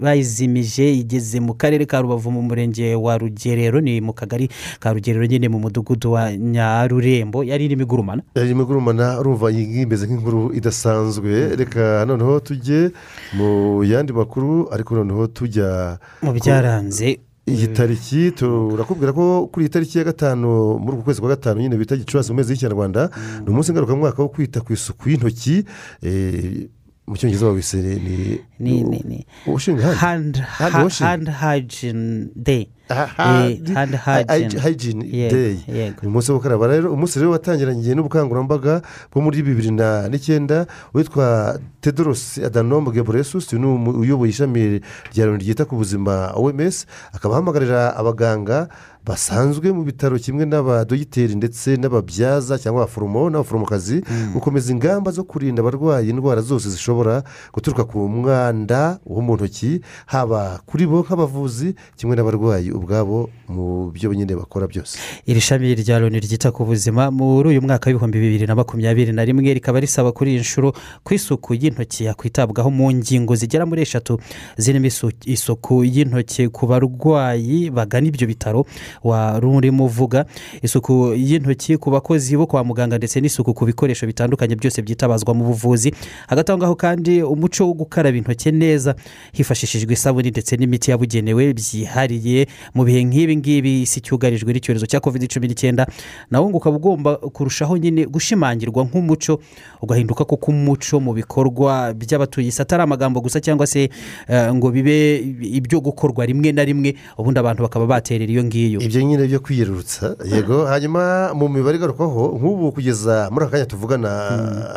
bayizimije igeze mu karere ka rubavu mu murenge wa rugerero ni mu kagari ka rugerero nyine mu mudugudu wa nyarurembo. Yari irimo igurumana. Yari irimo igurumana ngiyi imeze nk'inkuru idasanzwe. Reka noneho tujye mu yandi makuru ariko noneho tujya byaranze iyi tariki turakubwira ko kuri iyi tariki ya gatanu muri uku kwezi kwa gatanu nyine bita gicurasi mu mezi y'ikinyarwanda ni umunsi ngarukamwaka wo kwita ku isuku y'intoki eh, mu cyongereza bawise ni ni ni ni ushinga hand Hand ha- washing. hand hygiene day. Aha, hand hy- hygiene. hygiene Yego, day. yego. ni umunsi wo gukaraba. Rero umunsi rero watangiranye n'ubukangurambaga bwo muri bibiri n'icyenda witwa tedorosi adanom gebreyesus ni uyoboye ishami rya loni ryita ku buzima oms akaba ahamagarira abaganga basanzwe mu bitaro kimwe n'abadogiteri ndetse n'ababyaza cyangwa abaforomo n'abaforomokazi gukomeza ingamba zo kurinda abarwayi indwara zose zishobora guturuka ku mwanda wo mu ntoki haba kuri bo nk'abavuzi kimwe n'abarwayi ubwabo mu byo nyine bakora byose. Iri shami rya loni ryita ku buzima muri uyu mwaka w'ibihumbi bibiri na makumyabiri na rimwe rikaba risaba kuri iyi nshuro ko isuku y'intoki yakwitabwaho mu ngingo zigera muri eshatu. Zirimo isu- isuku y'intoki ku barwayi bagana ibyo bitaro wari urimo uvuga isuku y'intoki ku bakozi bo kwa muganga ndetse n'isuku ku bikoresho bitandukanye byose byitabazwa mu buvuzi. Hagati aho ngaho kandi umuco wo gukaraba intoki neza hifashishijwe isabune ndetse n'imiti yabugenewe byihariye. Mu bihe nk'ibi ngibi isi cyugarijwe n'icyorezo cya covid cumi n'icyenda nawo ngo ukaba ugomba kurushaho nyine gushimangirwa nk'umuco ugahinduka koko umuco mu bikorwa by'abatuye isi atari amagambo gusa cyangwa se eh, ngo bibe ibyo gukorwa rimwe na rimwe ubundi abantu bakaba baterera iyo ngiyo. Ibyo nyine byo kwiyerurutsa. Yego hanyuma mu mibare igarukwaho nk'ubu kugeza muri aka kanya tuvugana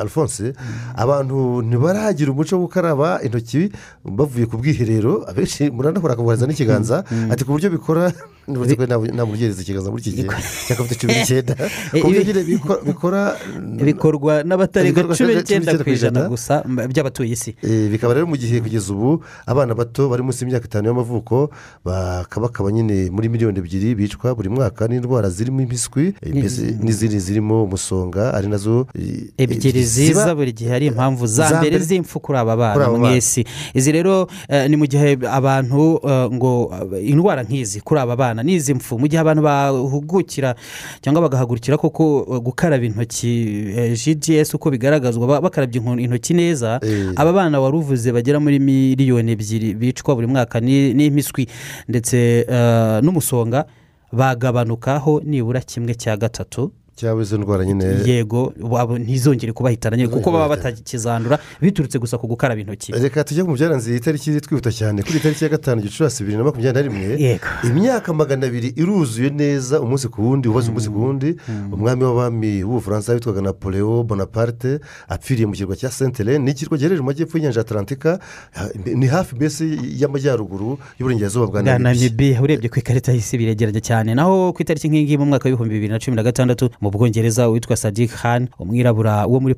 alphonse abantu ntibaragira umuco wo gukaraba intoki bavuye ku bwiherero. Abenshi muranahora akabohereza n'ikiganza ati ku buryo bikora nta ugereza ikiganza muri iki gihe. (laughs) Cya covid cumi n'icyenda. (laughs) Ku buryo nyine biko- bikora (laughs) bikorwa n'abatarenga cumi n'icyenda ku ijana. gusa by'abatuye isi. Eh, bikaba rero mu gihe kugeza ubu abana bato bari munsi y'imyaka itanu y'amavuko bakaba bakaba nyine muri miliyoni ebyiri bicwa buri mwaka n'indwara zirimo impiswi eh, n'izindi zirimo umusonga ari na zo eh, ebyiri ziza buri gihe ari impamvu za mbere z'impfu kuri aba bana mu isi. Izi rero eh, ni mu gihe abantu ngo indwara nk'izi kuri aba bana n'izi mpfu mu gihe abantu bahugukira cyangwa bagahagurukira koko gukaraba intoki gds uko bigaragazwa ba- bakarabye intoki neza aba bana wari uvuze bagera muri miliyoni ebyiri bicwa buri mwaka ni- n'impiswi ndetse n'umusonga bagabanukaho nibura kimwe cya gatatu. Cyangwa izo ndwara nyine yego ntizongere kubahitana nyine kuko baba batakizandura biturutse gusa ku gukaraba intoki. Reka tujye mu byaranze iyi tariki twihuta cyane. Kuri tariki ya gatanu gicurasi bibiri na makumyabiri na rimwe imyaka magana abiri iruzuye neza umunsi ku wundi ubaze umunsi ku wundi umwami w'abami w'ubufaransa witwaga napoleon bonaparte apfiriye mu kirwa cya helene ni ikirwa giherereye mu majyepfo y'inyanja atlantika ni hafi mbese y'amajyaruguru y'uburengerazuba bwa namibiya urebye ku ikarita y'isi biregeranye cyane. Naho ku itariki nk'iyi mu mwaka w'ibihumbi bibiri na cumi na gatandatu mu bwongereza witwa sadik khan umwirabura wo muri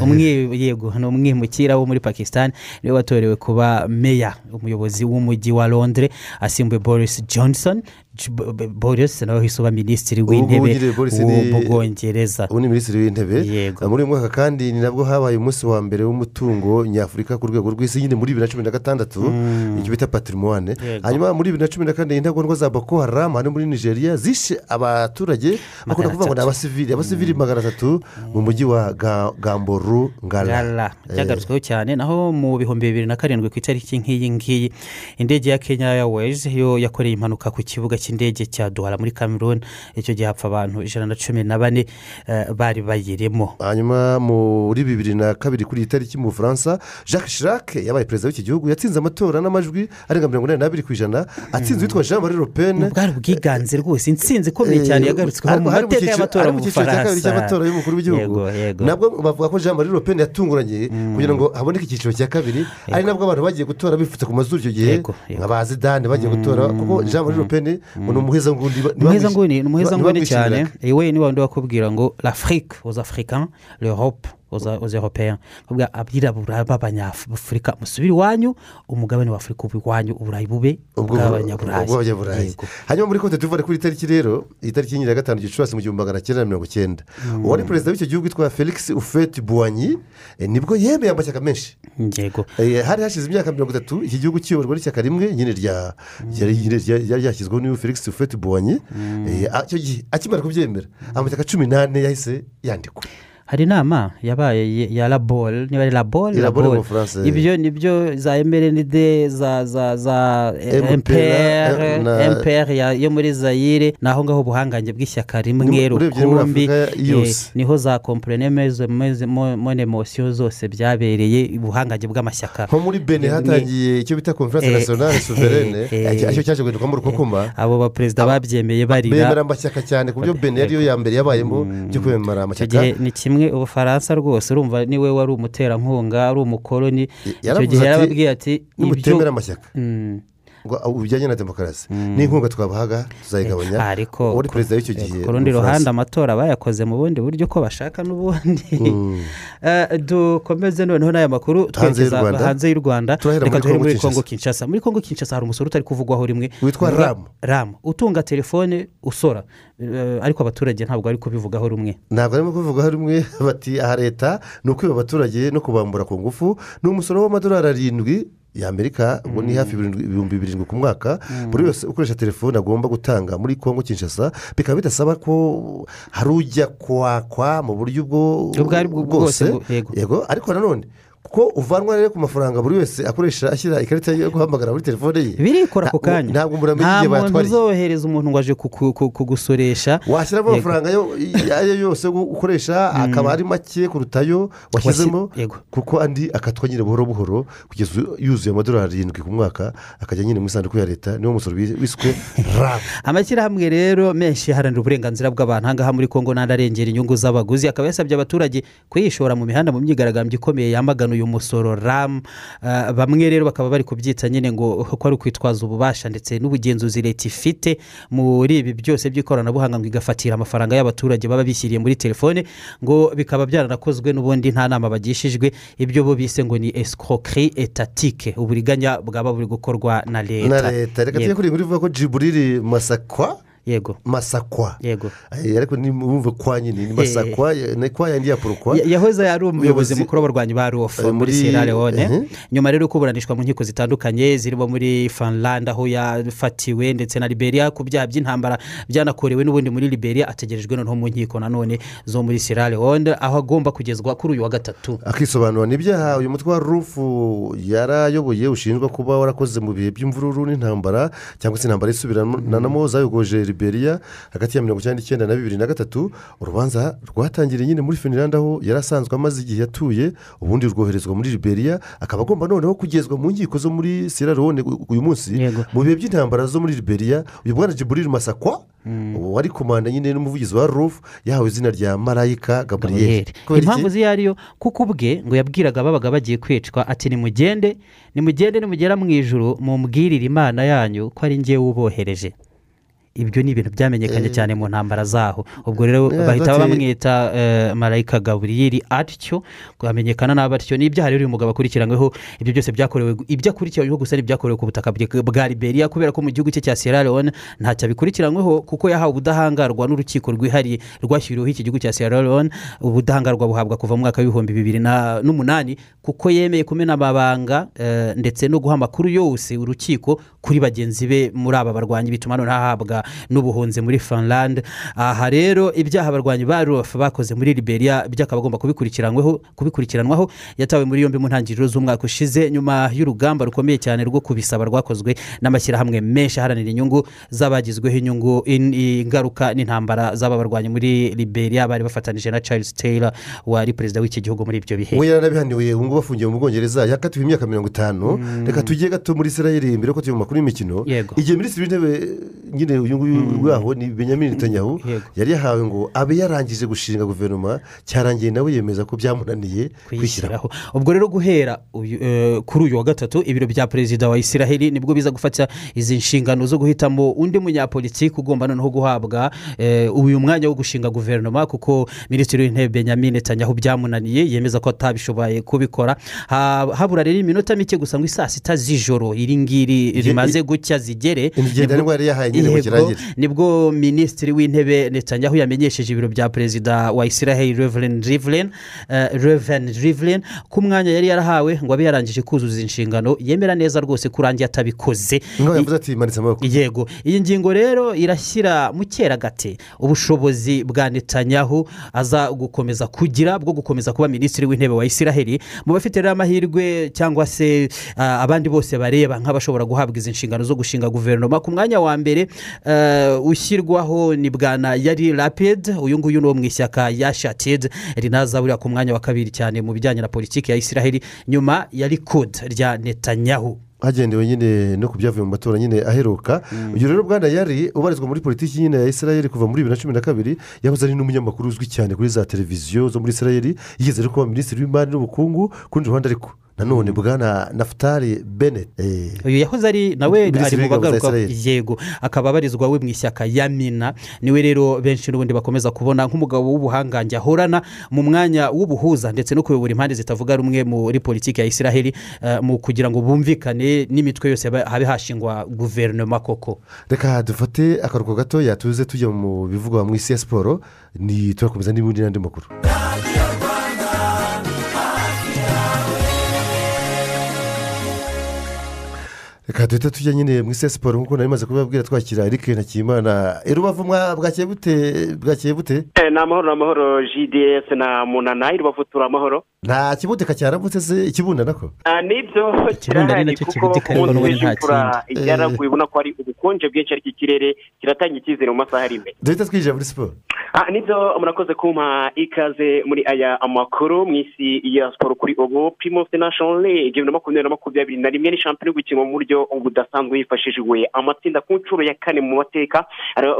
umwi- (laughs) yego ni umwimukira wo muri pakistan. Niwe watorewe kuba meya umuyobozi w'umujyi wa londres asimbuye boris johnson. Boris nawe wahise uba minisitiri w'intebe w'ubwongereza ubu ni minisitiri w'intebe. Muri uyu mwaka kandi ni nabwo habaye umunsi wa mbere w'umutungo nyafurika ku rwego rw'isi nyine muri bibiri na cumi na gatandatu icyo bita patrimoine hanyuma muri bibiri na cumi na kane intagondwa za boko haramu hano muri nigeria zishe abaturage bakunda kuvuga ngo ni abasivili abasivili magana atatu mu mujyi wa Ga- gamboru ngara ngara byagarutsweho cyane naho mu bihumbi bibiri na karindwi ku itariki nk'iyi ngiyi indege ya kenya airways yo yakoreye impanuka ku kibuga cy'indege cya duhara muri cameroon icyo gihe hapfa abantu ijana na cumi na bane eh, bari bayirimo. Hanyuma muri bibiri na kabiri kuri iyi tariki mu bufaransa jacques chirac yabaye perezida w'iki gihugu yatsinze amatora n'amajwi arenga mirongo inani n'abiri ku ijana. Atsinze uwitwa jean marie le pen. Bwari ubwiganze rwose intsinzi ikomeye cyane yagarutsweho mu mateka y'amatora mu bufaransa. y'umukuru w'igihugu. Nabwo bavuga ko jean marie pen yatunguranye kugira ngo haboneke icyiciro cya kabiri. Ari nabwo abantu bagiye gutora bifutse ku mazuru icyo gihe. Nka ba zidane bagiye gutora kuko jean marie le pen ngo ni umuhezanguni umuhezanguni ni umuhezanguni cyane. We ni wandi wakubwira ngo l'afrique aux africains l'europe kuvuga abirabura b'abanyafurika musubire iwanyu. Umugabane wa afurika ube iwanyu uburayi bube ubw'abanyaburayi hanyuma muri kote tuvuga kuri tariki rero iyi tariki ya gatanu gicurasi mu gihumbi magana cyenda na mirongo cyenda Mm. uwari perezida w'icyo gihugu witwa felix ufeti buwanyi eh, ni bwo yemeye amashyaka menshi. Eh, hari hashize imyaka mirongo itatu iki gihugu kiyoborwa n'ishyaka rimwe nyine ryari ryashyizweho n'uyu felix ufeti buwanyi akimara kubyemera amashyaka cumi n'ane yahise yandikwa. Hari inama yabaye ya- labol niba ari labol Labol Bufaransa, eh. ibyo ni byo za emerenide za za za mpr na- mpr ya- yo muri zayire ni aho ngaho ubuhangange bw'ishyaka rimwe Ni- rukumbi eh, ni ho za komporene mone mosiyo zose byabereye ubuhangange bw'amashyaka. Nko muri bene hatangiye icyo bita Eh, souveraine. eh, eh, icyo cyaje guhinduka rukokoma abo baperezida babyemeye barira. bemera amashyaka cyane ku buryo bene yariyo ya mbere yabayemo byo kwemera icyo amashyaka ni kimwe ubufaransa rwose urumva ni we wari umuterankunga ari umukoloni icyo gihe yarababwiye ati nimutemera amashyaka Mm. Bijyanye na demokarasi. N'inkunga twabahaga tuzayigabanya. Ariko wari perezida w'icyo gihe ku rundi ruhande amatora bayakoze mu bundi buryo uko bashaka n'ubundi. Mm. (laughs) Eh, dukomeze noneho n'aya makuru twerekeza hanze y'u rwanda. Reka duhere muri kongo kinshasa. Muri kongo kinshasa hari umusoro utari kuvugwaho rimwe. Witwa Uvuga- Ram. ram. Utunga telefone usora. Eh, ariko abaturage ntabwo bari kubivugaho rumwe. Ntabwo barimo kubivugaho rimwe (laughs) bati aha leta ni ukwiba abaturage no kubambura ku ngufu. Ni umusoro w'amadolari arindwi y'amerika ubwo ni hafi ibihumbi birindwi ku mwaka buri wese ukoresha telefone agomba gutanga muri kongo kinshasa bikaba bidasaba ko hari ujya kwakwa mu buryo ubwo Ubwo ari bwo bwose, bwo- yego. yego ariko nanone kuko uvanwa rero ku mafaranga buri wese akoresha ashyira ikarita yo guhamagara muri telefone ye. Birikora ako kanya. ntabwo umuntu amenya nta muntu uzohereza umuntu ngo aje kugusoresha. Washyiramo amafaranga yo ayo yose yo ukoresha akaba ari make kuruta ayo washyizemo kuko andi akatwa nyine buhoro buhoro kugeza yuzuye amadolari arindwi ku mwaka akajya nyine mu isanduku ya leta niwo musoro wi- wiswe (laughs) rabu amashyirahamwe rero menshi aharanira uburenganzira bw'abantu. Ahangaha muri kongo n'andi arengera inyungu z'abaguzi. Akaba yasabye abaturage kuyishora mu mihanda mu myigaragambyo ikomeye yamagana uyu musoro ram Ah, bamwe rero bakaba bari kubyita nyine ngo ko ari ukwitwaza ububasha ndetse n'ubugenzuzi leta ifite muri ibi byose by'ikoranabuhanga ngo igafatira amafaranga y'abaturage baba bishyiriye muri telefone ngo bikaba byaranakozwe n'ubundi nta nama bagishijwe. Ibyo bo bise ngo ni escroquerie etatike uburiganya bwaba buri gukorwa na leta. Na leta. Reka tujye kuri ivuga ko jiburiri masakwa. Yego. Masakwa. Yego. Eh, ariko nimwumve kwa nyine ni masakwa ni kwa yandi ya porokwa Ya- yahoze ari umuyobozi mukuru w'abarwanyi ba rof Eh, muri sierra leone ehe. nyuma rero kuburanishwa mu nkiko zitandukanye zirimo muri finland aho yafatiwe ndetse na liberia ku byaha by'intambara byanakorewe n'ubundi muri liberia ategerejwe noneho mu nkiko nanone zo muri sierra leone aho agomba kugezwa kuri uyu wa gatatu. Akisobanura n'ibyaha uyu mutwe wa rufu yarayoboye ushinjwa kuba warakoze mu bihe by'imvururu n'intambara cyangwa se intambara isubiranamo zayogoje liberia hagati ya mirongo icyenda n'icyenda na bibiri na gatatu urubanza rwatangiriye nyine muri finland aho yari asanzwe amaze igihe yatuye ubundi rwoherezwa muri liberia akaba agomba noneho kugezwa mu nkiko zo muri sierra leone uyu munsi. Mu bihe by'intambara zo muri liberia uyu mwana jiburiri masakwa wari komanda nyine n'umuvugizi wa rufu yahawe izina rya marayika gaburiyeri Gabriel. impamvu ziyo ariyo kuko ubwe ngo yabwiraga ababaga bagiye kwicwa ati nimugende nimugende nimugera mu ijoro mumbwirire imana yanyu ko ari ngewe ubohereje ibyo ni ibintu byamenyekanye Eh. cyane mu ntambara zaho. Ubwo rero Yeah, bahita bamwita eh, marayika gaburiyeri atyo hamenyekana n'aba atyo. Ni ibyaha rero uyu mugabo akurikiranyweho ibyo byose byakorewe ibyo akurikiranyweho gusa n'ibyakorewe ku butaka bwa liberia kubera ko mu gihugu cye cya sierra leone ntacyo abikurikiranyweho kuko yahawe ubudahangarwa n'urukiko rwihariye rwashyiriweho iki gihugu cya sierra leone. Ubudahangarwa buhabwa kuva mu mwaka w'ibihumbi bibiri na- n'umunani kuko yemeye kumena amabanga eh, ndetse no guha amakuru yose urukiko kuri bagenzi be muri aba barwanyi bituma noneho ahabwa n'ubuhunzi muri finland. Aha rero ibyaha abarwanyi ba rof bakoze muri liberia byo akaba agomba kubikurikiranwaho. Yatawe muri yombi mu ntangiriro z'umwaka ushize nyuma y'urugamba rukomeye cyane rwo kubisaba rwakozwe n'amashyirahamwe menshi aharanira inyungu z'abagizweho inyungu in- ingaruka n'intambara z'aba barwanyi muri liberia bari bafatanije na charles taylor wari perezida w'iki gihugu muri ibyo bihe. We yarabihaniwe ubu ngubu afungiwe mu bwongereza yakatiwe imyaka mirongo itanu. Reka tujye gato muri israel mbere yuko tujya mu makuru y'imikino. Igihe minisitiri w'intebe nyine uyu nguyu waho ni benjamin netanyahu yari yahawe ngo abe yarangije gushinga guverinoma cyarangiye nawe yemeza ko byamunaniye kwishyiraho. Ubwo rero guhera eh, kuri uyu wa gatatu ibiro bya perezida wa israheli ni bwo biza gufata izi nshingano zo guhitamo undi munyapolitiki ugomba noneho guhabwa eh, uyu mwanya wo gushinga guverinoma kuko minisitiri w'intebe benjamin netanyahu byamunaniye yemeza ko atabishoboye kubikora. Ha- habura rero iminota mike gusa ngo isaa sita z'ijoro iri ngiri rimaze gucya zigere. Ingendo nibwo- yari yarahaye nyine ngo Yego, kirangire. Ni bwo minisitiri w'intebe netanyahu yamenyesheje ibiro bya perezida wa israheli reverend rivlin eh, reverend rivlin ko umwanya yari yarahawe ngo abe yarangije kuzuza inshingano. Yemera neza rwose ko urangiye atabikoze. Yego. Iyi ngingo rero irashyira mu cyeragate ubushobozi bwa netanyahu aza gukomeza kugira bwo gukomeza kuba minisitiri w'intebe wa israheli mu bafite rero amahirwe cyangwa se ah, abandi bose bareba nk'abashobora guhabwa izi nshingano zo gushinga guverinoma ku mwanya wa mbere eh, ushyirwaho ni bwana yari rapid uyu nguyu ni uwo mu ishyaka ya shatid rinaza buriya ku mwanya wa kabiri cyane mu bijyanye na politiki ya israheli nyuma ya likud rya netanyahu. Hagendewe nyine no ku byavuye mu matora nyine aheruka. Uyu rero bwana yari ubarizwa muri politiki nyine ya israel kuva muri bibiri na cumi na kabiri yahoze ari n'umunyamakuru uzwi cyane kuri za televiziyo zo muri israel yigeze no kuba minisitiri w'imari n'ubukungu ku rundi ruhande ariko nanone bwana nafutari benet uyu yahoze ari nawe ari mu bagaruka Israel. yego akaba abarizwa we mu ishyaka ya mina. Niwe rero benshi n'ubundi bakomeza kubona nk'umugabo w'ubuhangange ahorana mu mwanya w'ubuhuza ndetse no kuyobora impande zitavuga rumwe muri politiki ya israheli eh, mu kugira ngo bumvikane n'imitwe yose habe hashingwa guverinoma koko. Reka dufate akaruhuko gato yatuze tujya mu bivugwa mu isi ya siporo. Turakomeza n'ibindi n'andi makuru. Reka duhita tujya nyine mu isi ya siporo nk'uko nari maze kubibabwira twakira eric ntakimana. Rubavu mwa bwakeye bute? Bwakeye bute? Eh, ni amahoro ni amahoro gds na munana. Rubavu turi amahoro. Nta kibudika cyaravutse se? Ikibunda nako? Ah, ni byo kirahari kuko kibudika ku ariko munsi n'ubundi nta w'imvura kindi. yaraguye ubona ko hari ubukonje bwinshi ariko ikirere kiratanga icyizere mu masaha ari imbere. Duhita twinjira muri siporo ni byo murakoze kumpa ikaze muri aya amakuru mu isi ya siporo kuri ubu. Primus national league bibiri na makumyabiri na makumyabiri na rimwe ni shampiyona iri gukinwa mu buryo budasanzwe hifashishijwe amatsinda ku nshuro ya kane mu mateka.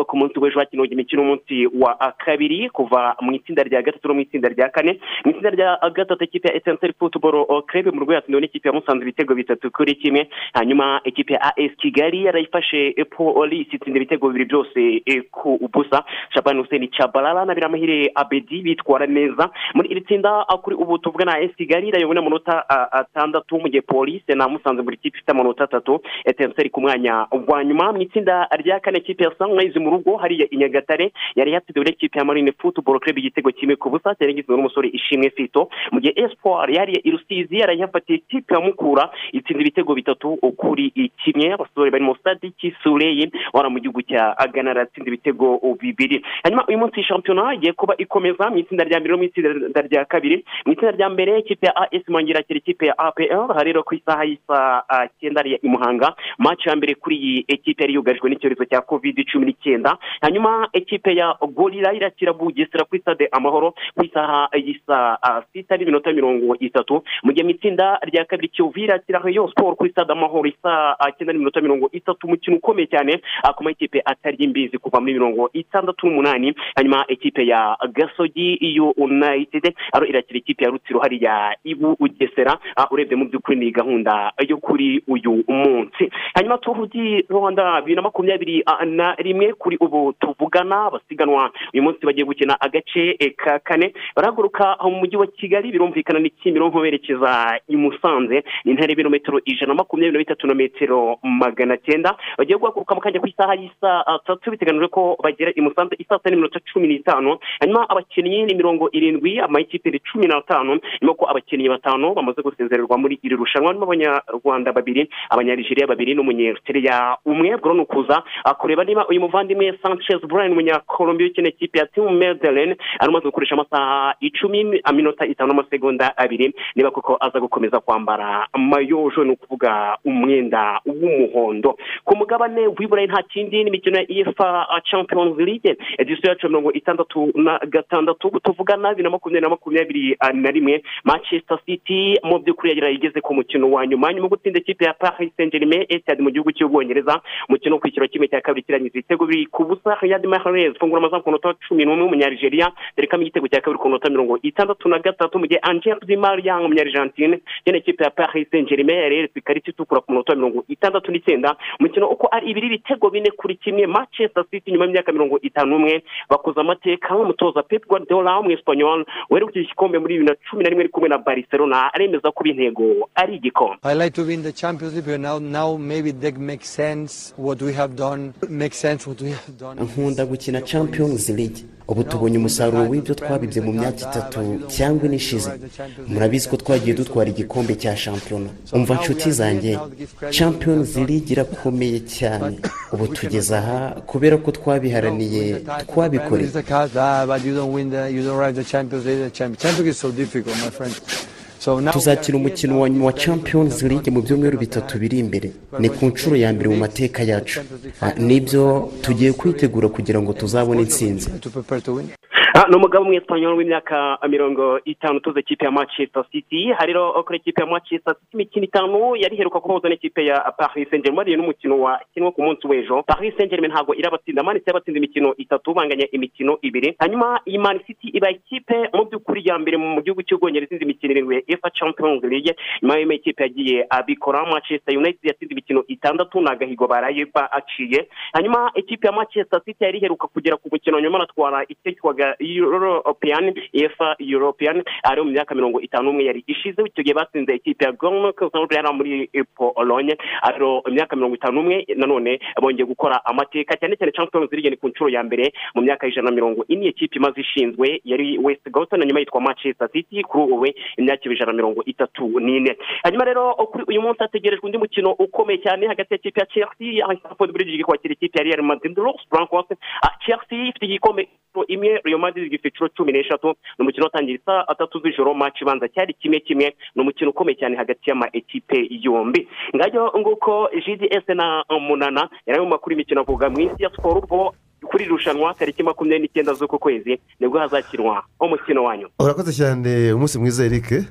Ku munsi w'ejo hakinwe imikino umunsi wa kabiri kuva mu itsinda rya gatatu no mu itsinda rya kane. Mu itsinda rya gatatu ikipe ya esense futuboro kerebe mu rwego yatsindiwe n'ikipe ya musanze ibitego bitatu kuri kimwe. Hanyuma ikipe ya as kigali yarayifashe polisi itsinda ibitego bibiri byose eh, ku busa. Shabani hussein cabalala na biramahire abedi bitwara neza. Muri iri tsinda kuri ubu tuvuga na irayobowe n'amanota ah, atandatu mu gihe polisi na musanze buri kipe ifite amanota atatu etenseri ku mwanya wa nyuma. Mu itsinda rya kane ikipe ya sunrise mu rugo hariya i nyagatare yari yatsindiwe n'ikipe ya marine football club igitego kimwe ku busa cyari gizwe n'umusore ishimwe fito. Mu gihe espoir yariye i rusizi yari yafatiye ikipe ya mukura itsinda ibitego bitatu kuri kimwe. Abasore barimo sadiki sureyi wari mu gihugu cya agana aratsinda ibitego bibiri. Hanyuma uyu munsi shampiyona igiye kuba ikomeza mu itsinda rya mbere no mu itsinda rya kabiri. Mu itsinda rya mbere ikipe ya as mwongera akira ikipe ya apl aha rero ku isaha y'isaa ah, cyenda i muhanga match ya mbere kuri iyi ekipe yari yugarijwe n'icyorezo cya covid cumi n'icyenda. Hanyuma ekipe ya gorira irakira bugesera kuri stade amahoro. Ku isaha y'isaa ah, sita n'iminota mirongo itatu. Mu gihe mu itsinda rya kabiri kiyovu irakira rayon sport kuri stade amahoro isaa ah, cyenda n'iminota mirongo itatu. Umukino ukomeye cyane ah, ku makipe atari imbizi kuva muri mirongo itandatu n'umunani. Hanyuma ekipe ya gasogi united aro irakira ikipe ya rutsiro hariya ibu ugesera urebye mu by'ukuri ni gahunda yo kuri uyu munsi. Hanyuma tuvugi rwanda bibiri na makumyabiri na rimwe kuri ubu tuvugana abasiganwa uyu munsi bagiye gukina agace eh, ka kane. Barahaguruka mu mujyi wa kigali birumvikana ni kimironko berekeza i musanze. Ni intera y'ibirometero ijana na makumyabiri na bitatu na metero magana cyenda. Bagiye guhaguruka mu kanya ku isaha y'isaa tatu biteganijwe ko bagera i musanze isaa sita n'iminota cumi n'itanu hanyuma abakinnyi ni mirongo irindwi amayikipe ni cumi n'atanu nyuma ko abakinnyi batanu bamaze gusezererwa muri iri rushanwa. Harimo abanyarwanda babiri abanyarijeriya babiri n'umunyeriteriya umwe. Bwo ni ukuza kureba niba uyu muvandimwe sanchez brian umunyakolombiya ukina ikipe ya timu medellin ari umaze gukoresha amasaha icumi aminota itanu n'amasegonda abiri niba koko aza gukomeza kwambara mayojo. Ni ukuvuga umwenda w'umuhondo. Ku mugabane w'iburayi nta kindi n'imikino ya efa champions league. Edisiyo yacu mirongo itandatu na gatandatu tuvugana bibiri na makumyabiri na makumyabiri na rimwe manchester city mu by'ukuri yagera igeze ku mukino wa nyuma. Nyuma yo gutsinda ikipe ya paris saint germain etihad mu gihugu cy'ubwongereza umukino wo cyiciro kimwe cya kabiri kirangiza ibitego bibiri ku busa. Riyad mahrez fungura amazamu ku munota wa cumi n'umwe w'umunyarigeria derekamo igitego cya kabiri ku munota mirongo itandatu na gatatu mu gihe angel di maria umunyarigentine yene ikipe ya paris saint germain yari yeretswe ikarita itukura ku munota mirongo itandatu n'icyenda. Umukino uko ari ibiri ibitego bine kuri kimwe manchester city nyuma y'imyaka mirongo itanu n'umwe bakoze amateka nk'umutoza pep guardiola w'umwesipanyol werekuye igikombe muri bibiri na cumi na rimwe ari kumwe na barcelona aremeza ko intego ari igikombe I like to win the Champions League, now, now maybe that makes sense what we have done. Makes sense what we have done. nkunda gukina champions league ubu tubonye umusaruro w'ibyo twabibye mu myaka itatu cyangwa ine ishize. Murabizi ko twagiye dutwara igikombe cya shampiyona. Umva nshuti zanjye champions league irakomeye cyane. Ubu tugeze aha kubera ko twabiharaniye twabikoreye. Tuzakina umukino wa champions league mu byumweru bitatu biri imbere. Ni ku nshuro ya mbere mu mateka yacu. Ah, ni byo tugiye kwitegura kugira ngo tuzabone intsinzi. Ah, ni umugabo w'umwesipanyol w'imyaka mirongo itanu utoza ikipe ya manchester city. Hari rero kuri ikipe ya manchester city imikino itanu yari iheruka guhuza n'ikipe ya paris saint germain ariyo n'umukino wakinwe ku munsi w'ejo. Paris saint germain ntabwo irabatsinda. Manisi yabatsinze imikino itatu banganya imikino ibiri. Hanyuma iyi man city iba ikipe mu by'ukuri ya mbere mu gihugu cy'ubwongereza itsinze imikino irindwi efa champions league. Nyuma y'ayo ikipe yagiye abikora manchester united yatsinze imikino itandatu ni agahigo baraye baciye hanyuma ikipe ya manchester city yari iheruka kugera ku mukino nyuma anatwara icyitwaga european efa european ari mu myaka mirongo itanu n'umwe yari ishize icyo gihe batsinze ikipe ya gornok yari muri polonye ariyo imyaka mirongo itanu n'umwe nanone bongeye gukora amateka cyane cyane champions league ku nshuro ya mbere mu myaka y'ijana na mirongo ine ikipe imaze ishinzwe yari west goton nyuma yitwa manchester city kuri ubu imyaka ijana na mirongo itatu n'ine. Hanyuma rero kuri uyu munsi hategerejwe undi mukino ukomeye cyane hagati y'ikipe ya chelsea aho stamford bridge kwakira ikipe ya real madrid los blancos chelsea ifite igikombe imwe real madrid ifite inshuro cumi n'eshatu ni umukino watangiye saa atatu z'ijoro match ibanza cyari kimwe kimwe ni umukino ukomeye cyane hagati y'ama ekipe yombi. Ngajyo nguko gds na munana yari mu makuru y'imikino avuga mu isi ya siporo ubwo kuri iri rushanwa tariki makumyabiri n'icyenda z'uku kwezi ni bwo hazakinwa umukino wanyu urakoze cyane umunsi mwiza eric. Eh,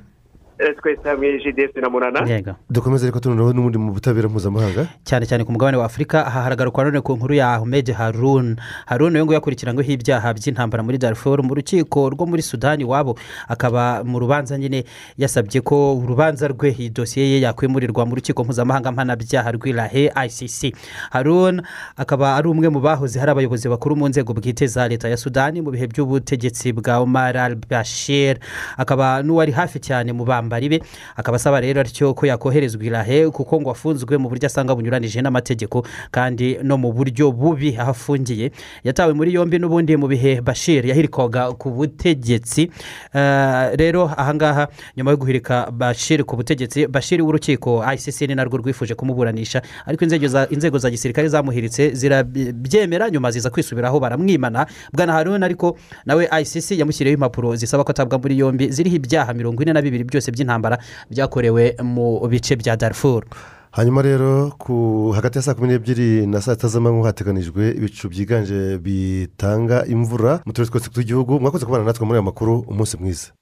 twese hamwe gds na munana yego. Dukomeze ariko tunoneho n'ubundi mu butabera mpuzamahanga. Cyane cyane ku mugabane wa afurika aha haragarukwa none ku nkuru ya ahmed harun harun uyu nguyu yakurikiranyweho ibyaha by'intambara muri darfur mu rukiko rwo muri sudani iwabo. Akaba mu rubanza nyine yasabye ko urubanza rwe iyi dosiye ye yakwimurirwa mu rukiko mpuzamahanga mpanabyaha rw'irahe icc harun akaba ari umwe mu bahoze hari abayobozi bakuru mu nzego bwite za leta ya sudani mu bihe by'ubutegetsi bwa omar al bashir akaba n'uwari hafi cyane mu bambari be. Akaba asaba rero atyo ko yakoherezwa irahe kuko ngo afunzwe mu buryo asanga bunyuranije n'amategeko kandi no mu buryo bubi aho afungiye yatawe muri yombi n'ubundi mu bihe bashir yahirikwaga ku butegetsi. Eh, rero ahangaha nyuma yo guhirika bashir ku butegetsi bashir w'urukiko icc ni narwo rwifuje kumuburanisha. Ariko inzego za gisirikare zamuhiritse zirabyemera nyuma ziza kwisubiraho baramwimana. Bwana haruna ariko nawe icc yamushyiriyeho impapuro zisaba ko atabwa muri yombi ziriho ibyaha mirongo ine na bibiri byose by'intambara byakorewe mu bice bya darfur. Hanyuma rero ku hagati ya saa kumi n'ebyiri na saa sita z'amanywa hateganijwe ibicu byiganje bitanga imvura mu turere twose tw'igihugu. Mwakoze kubana natwe muri aya makuru umunsi mwiza.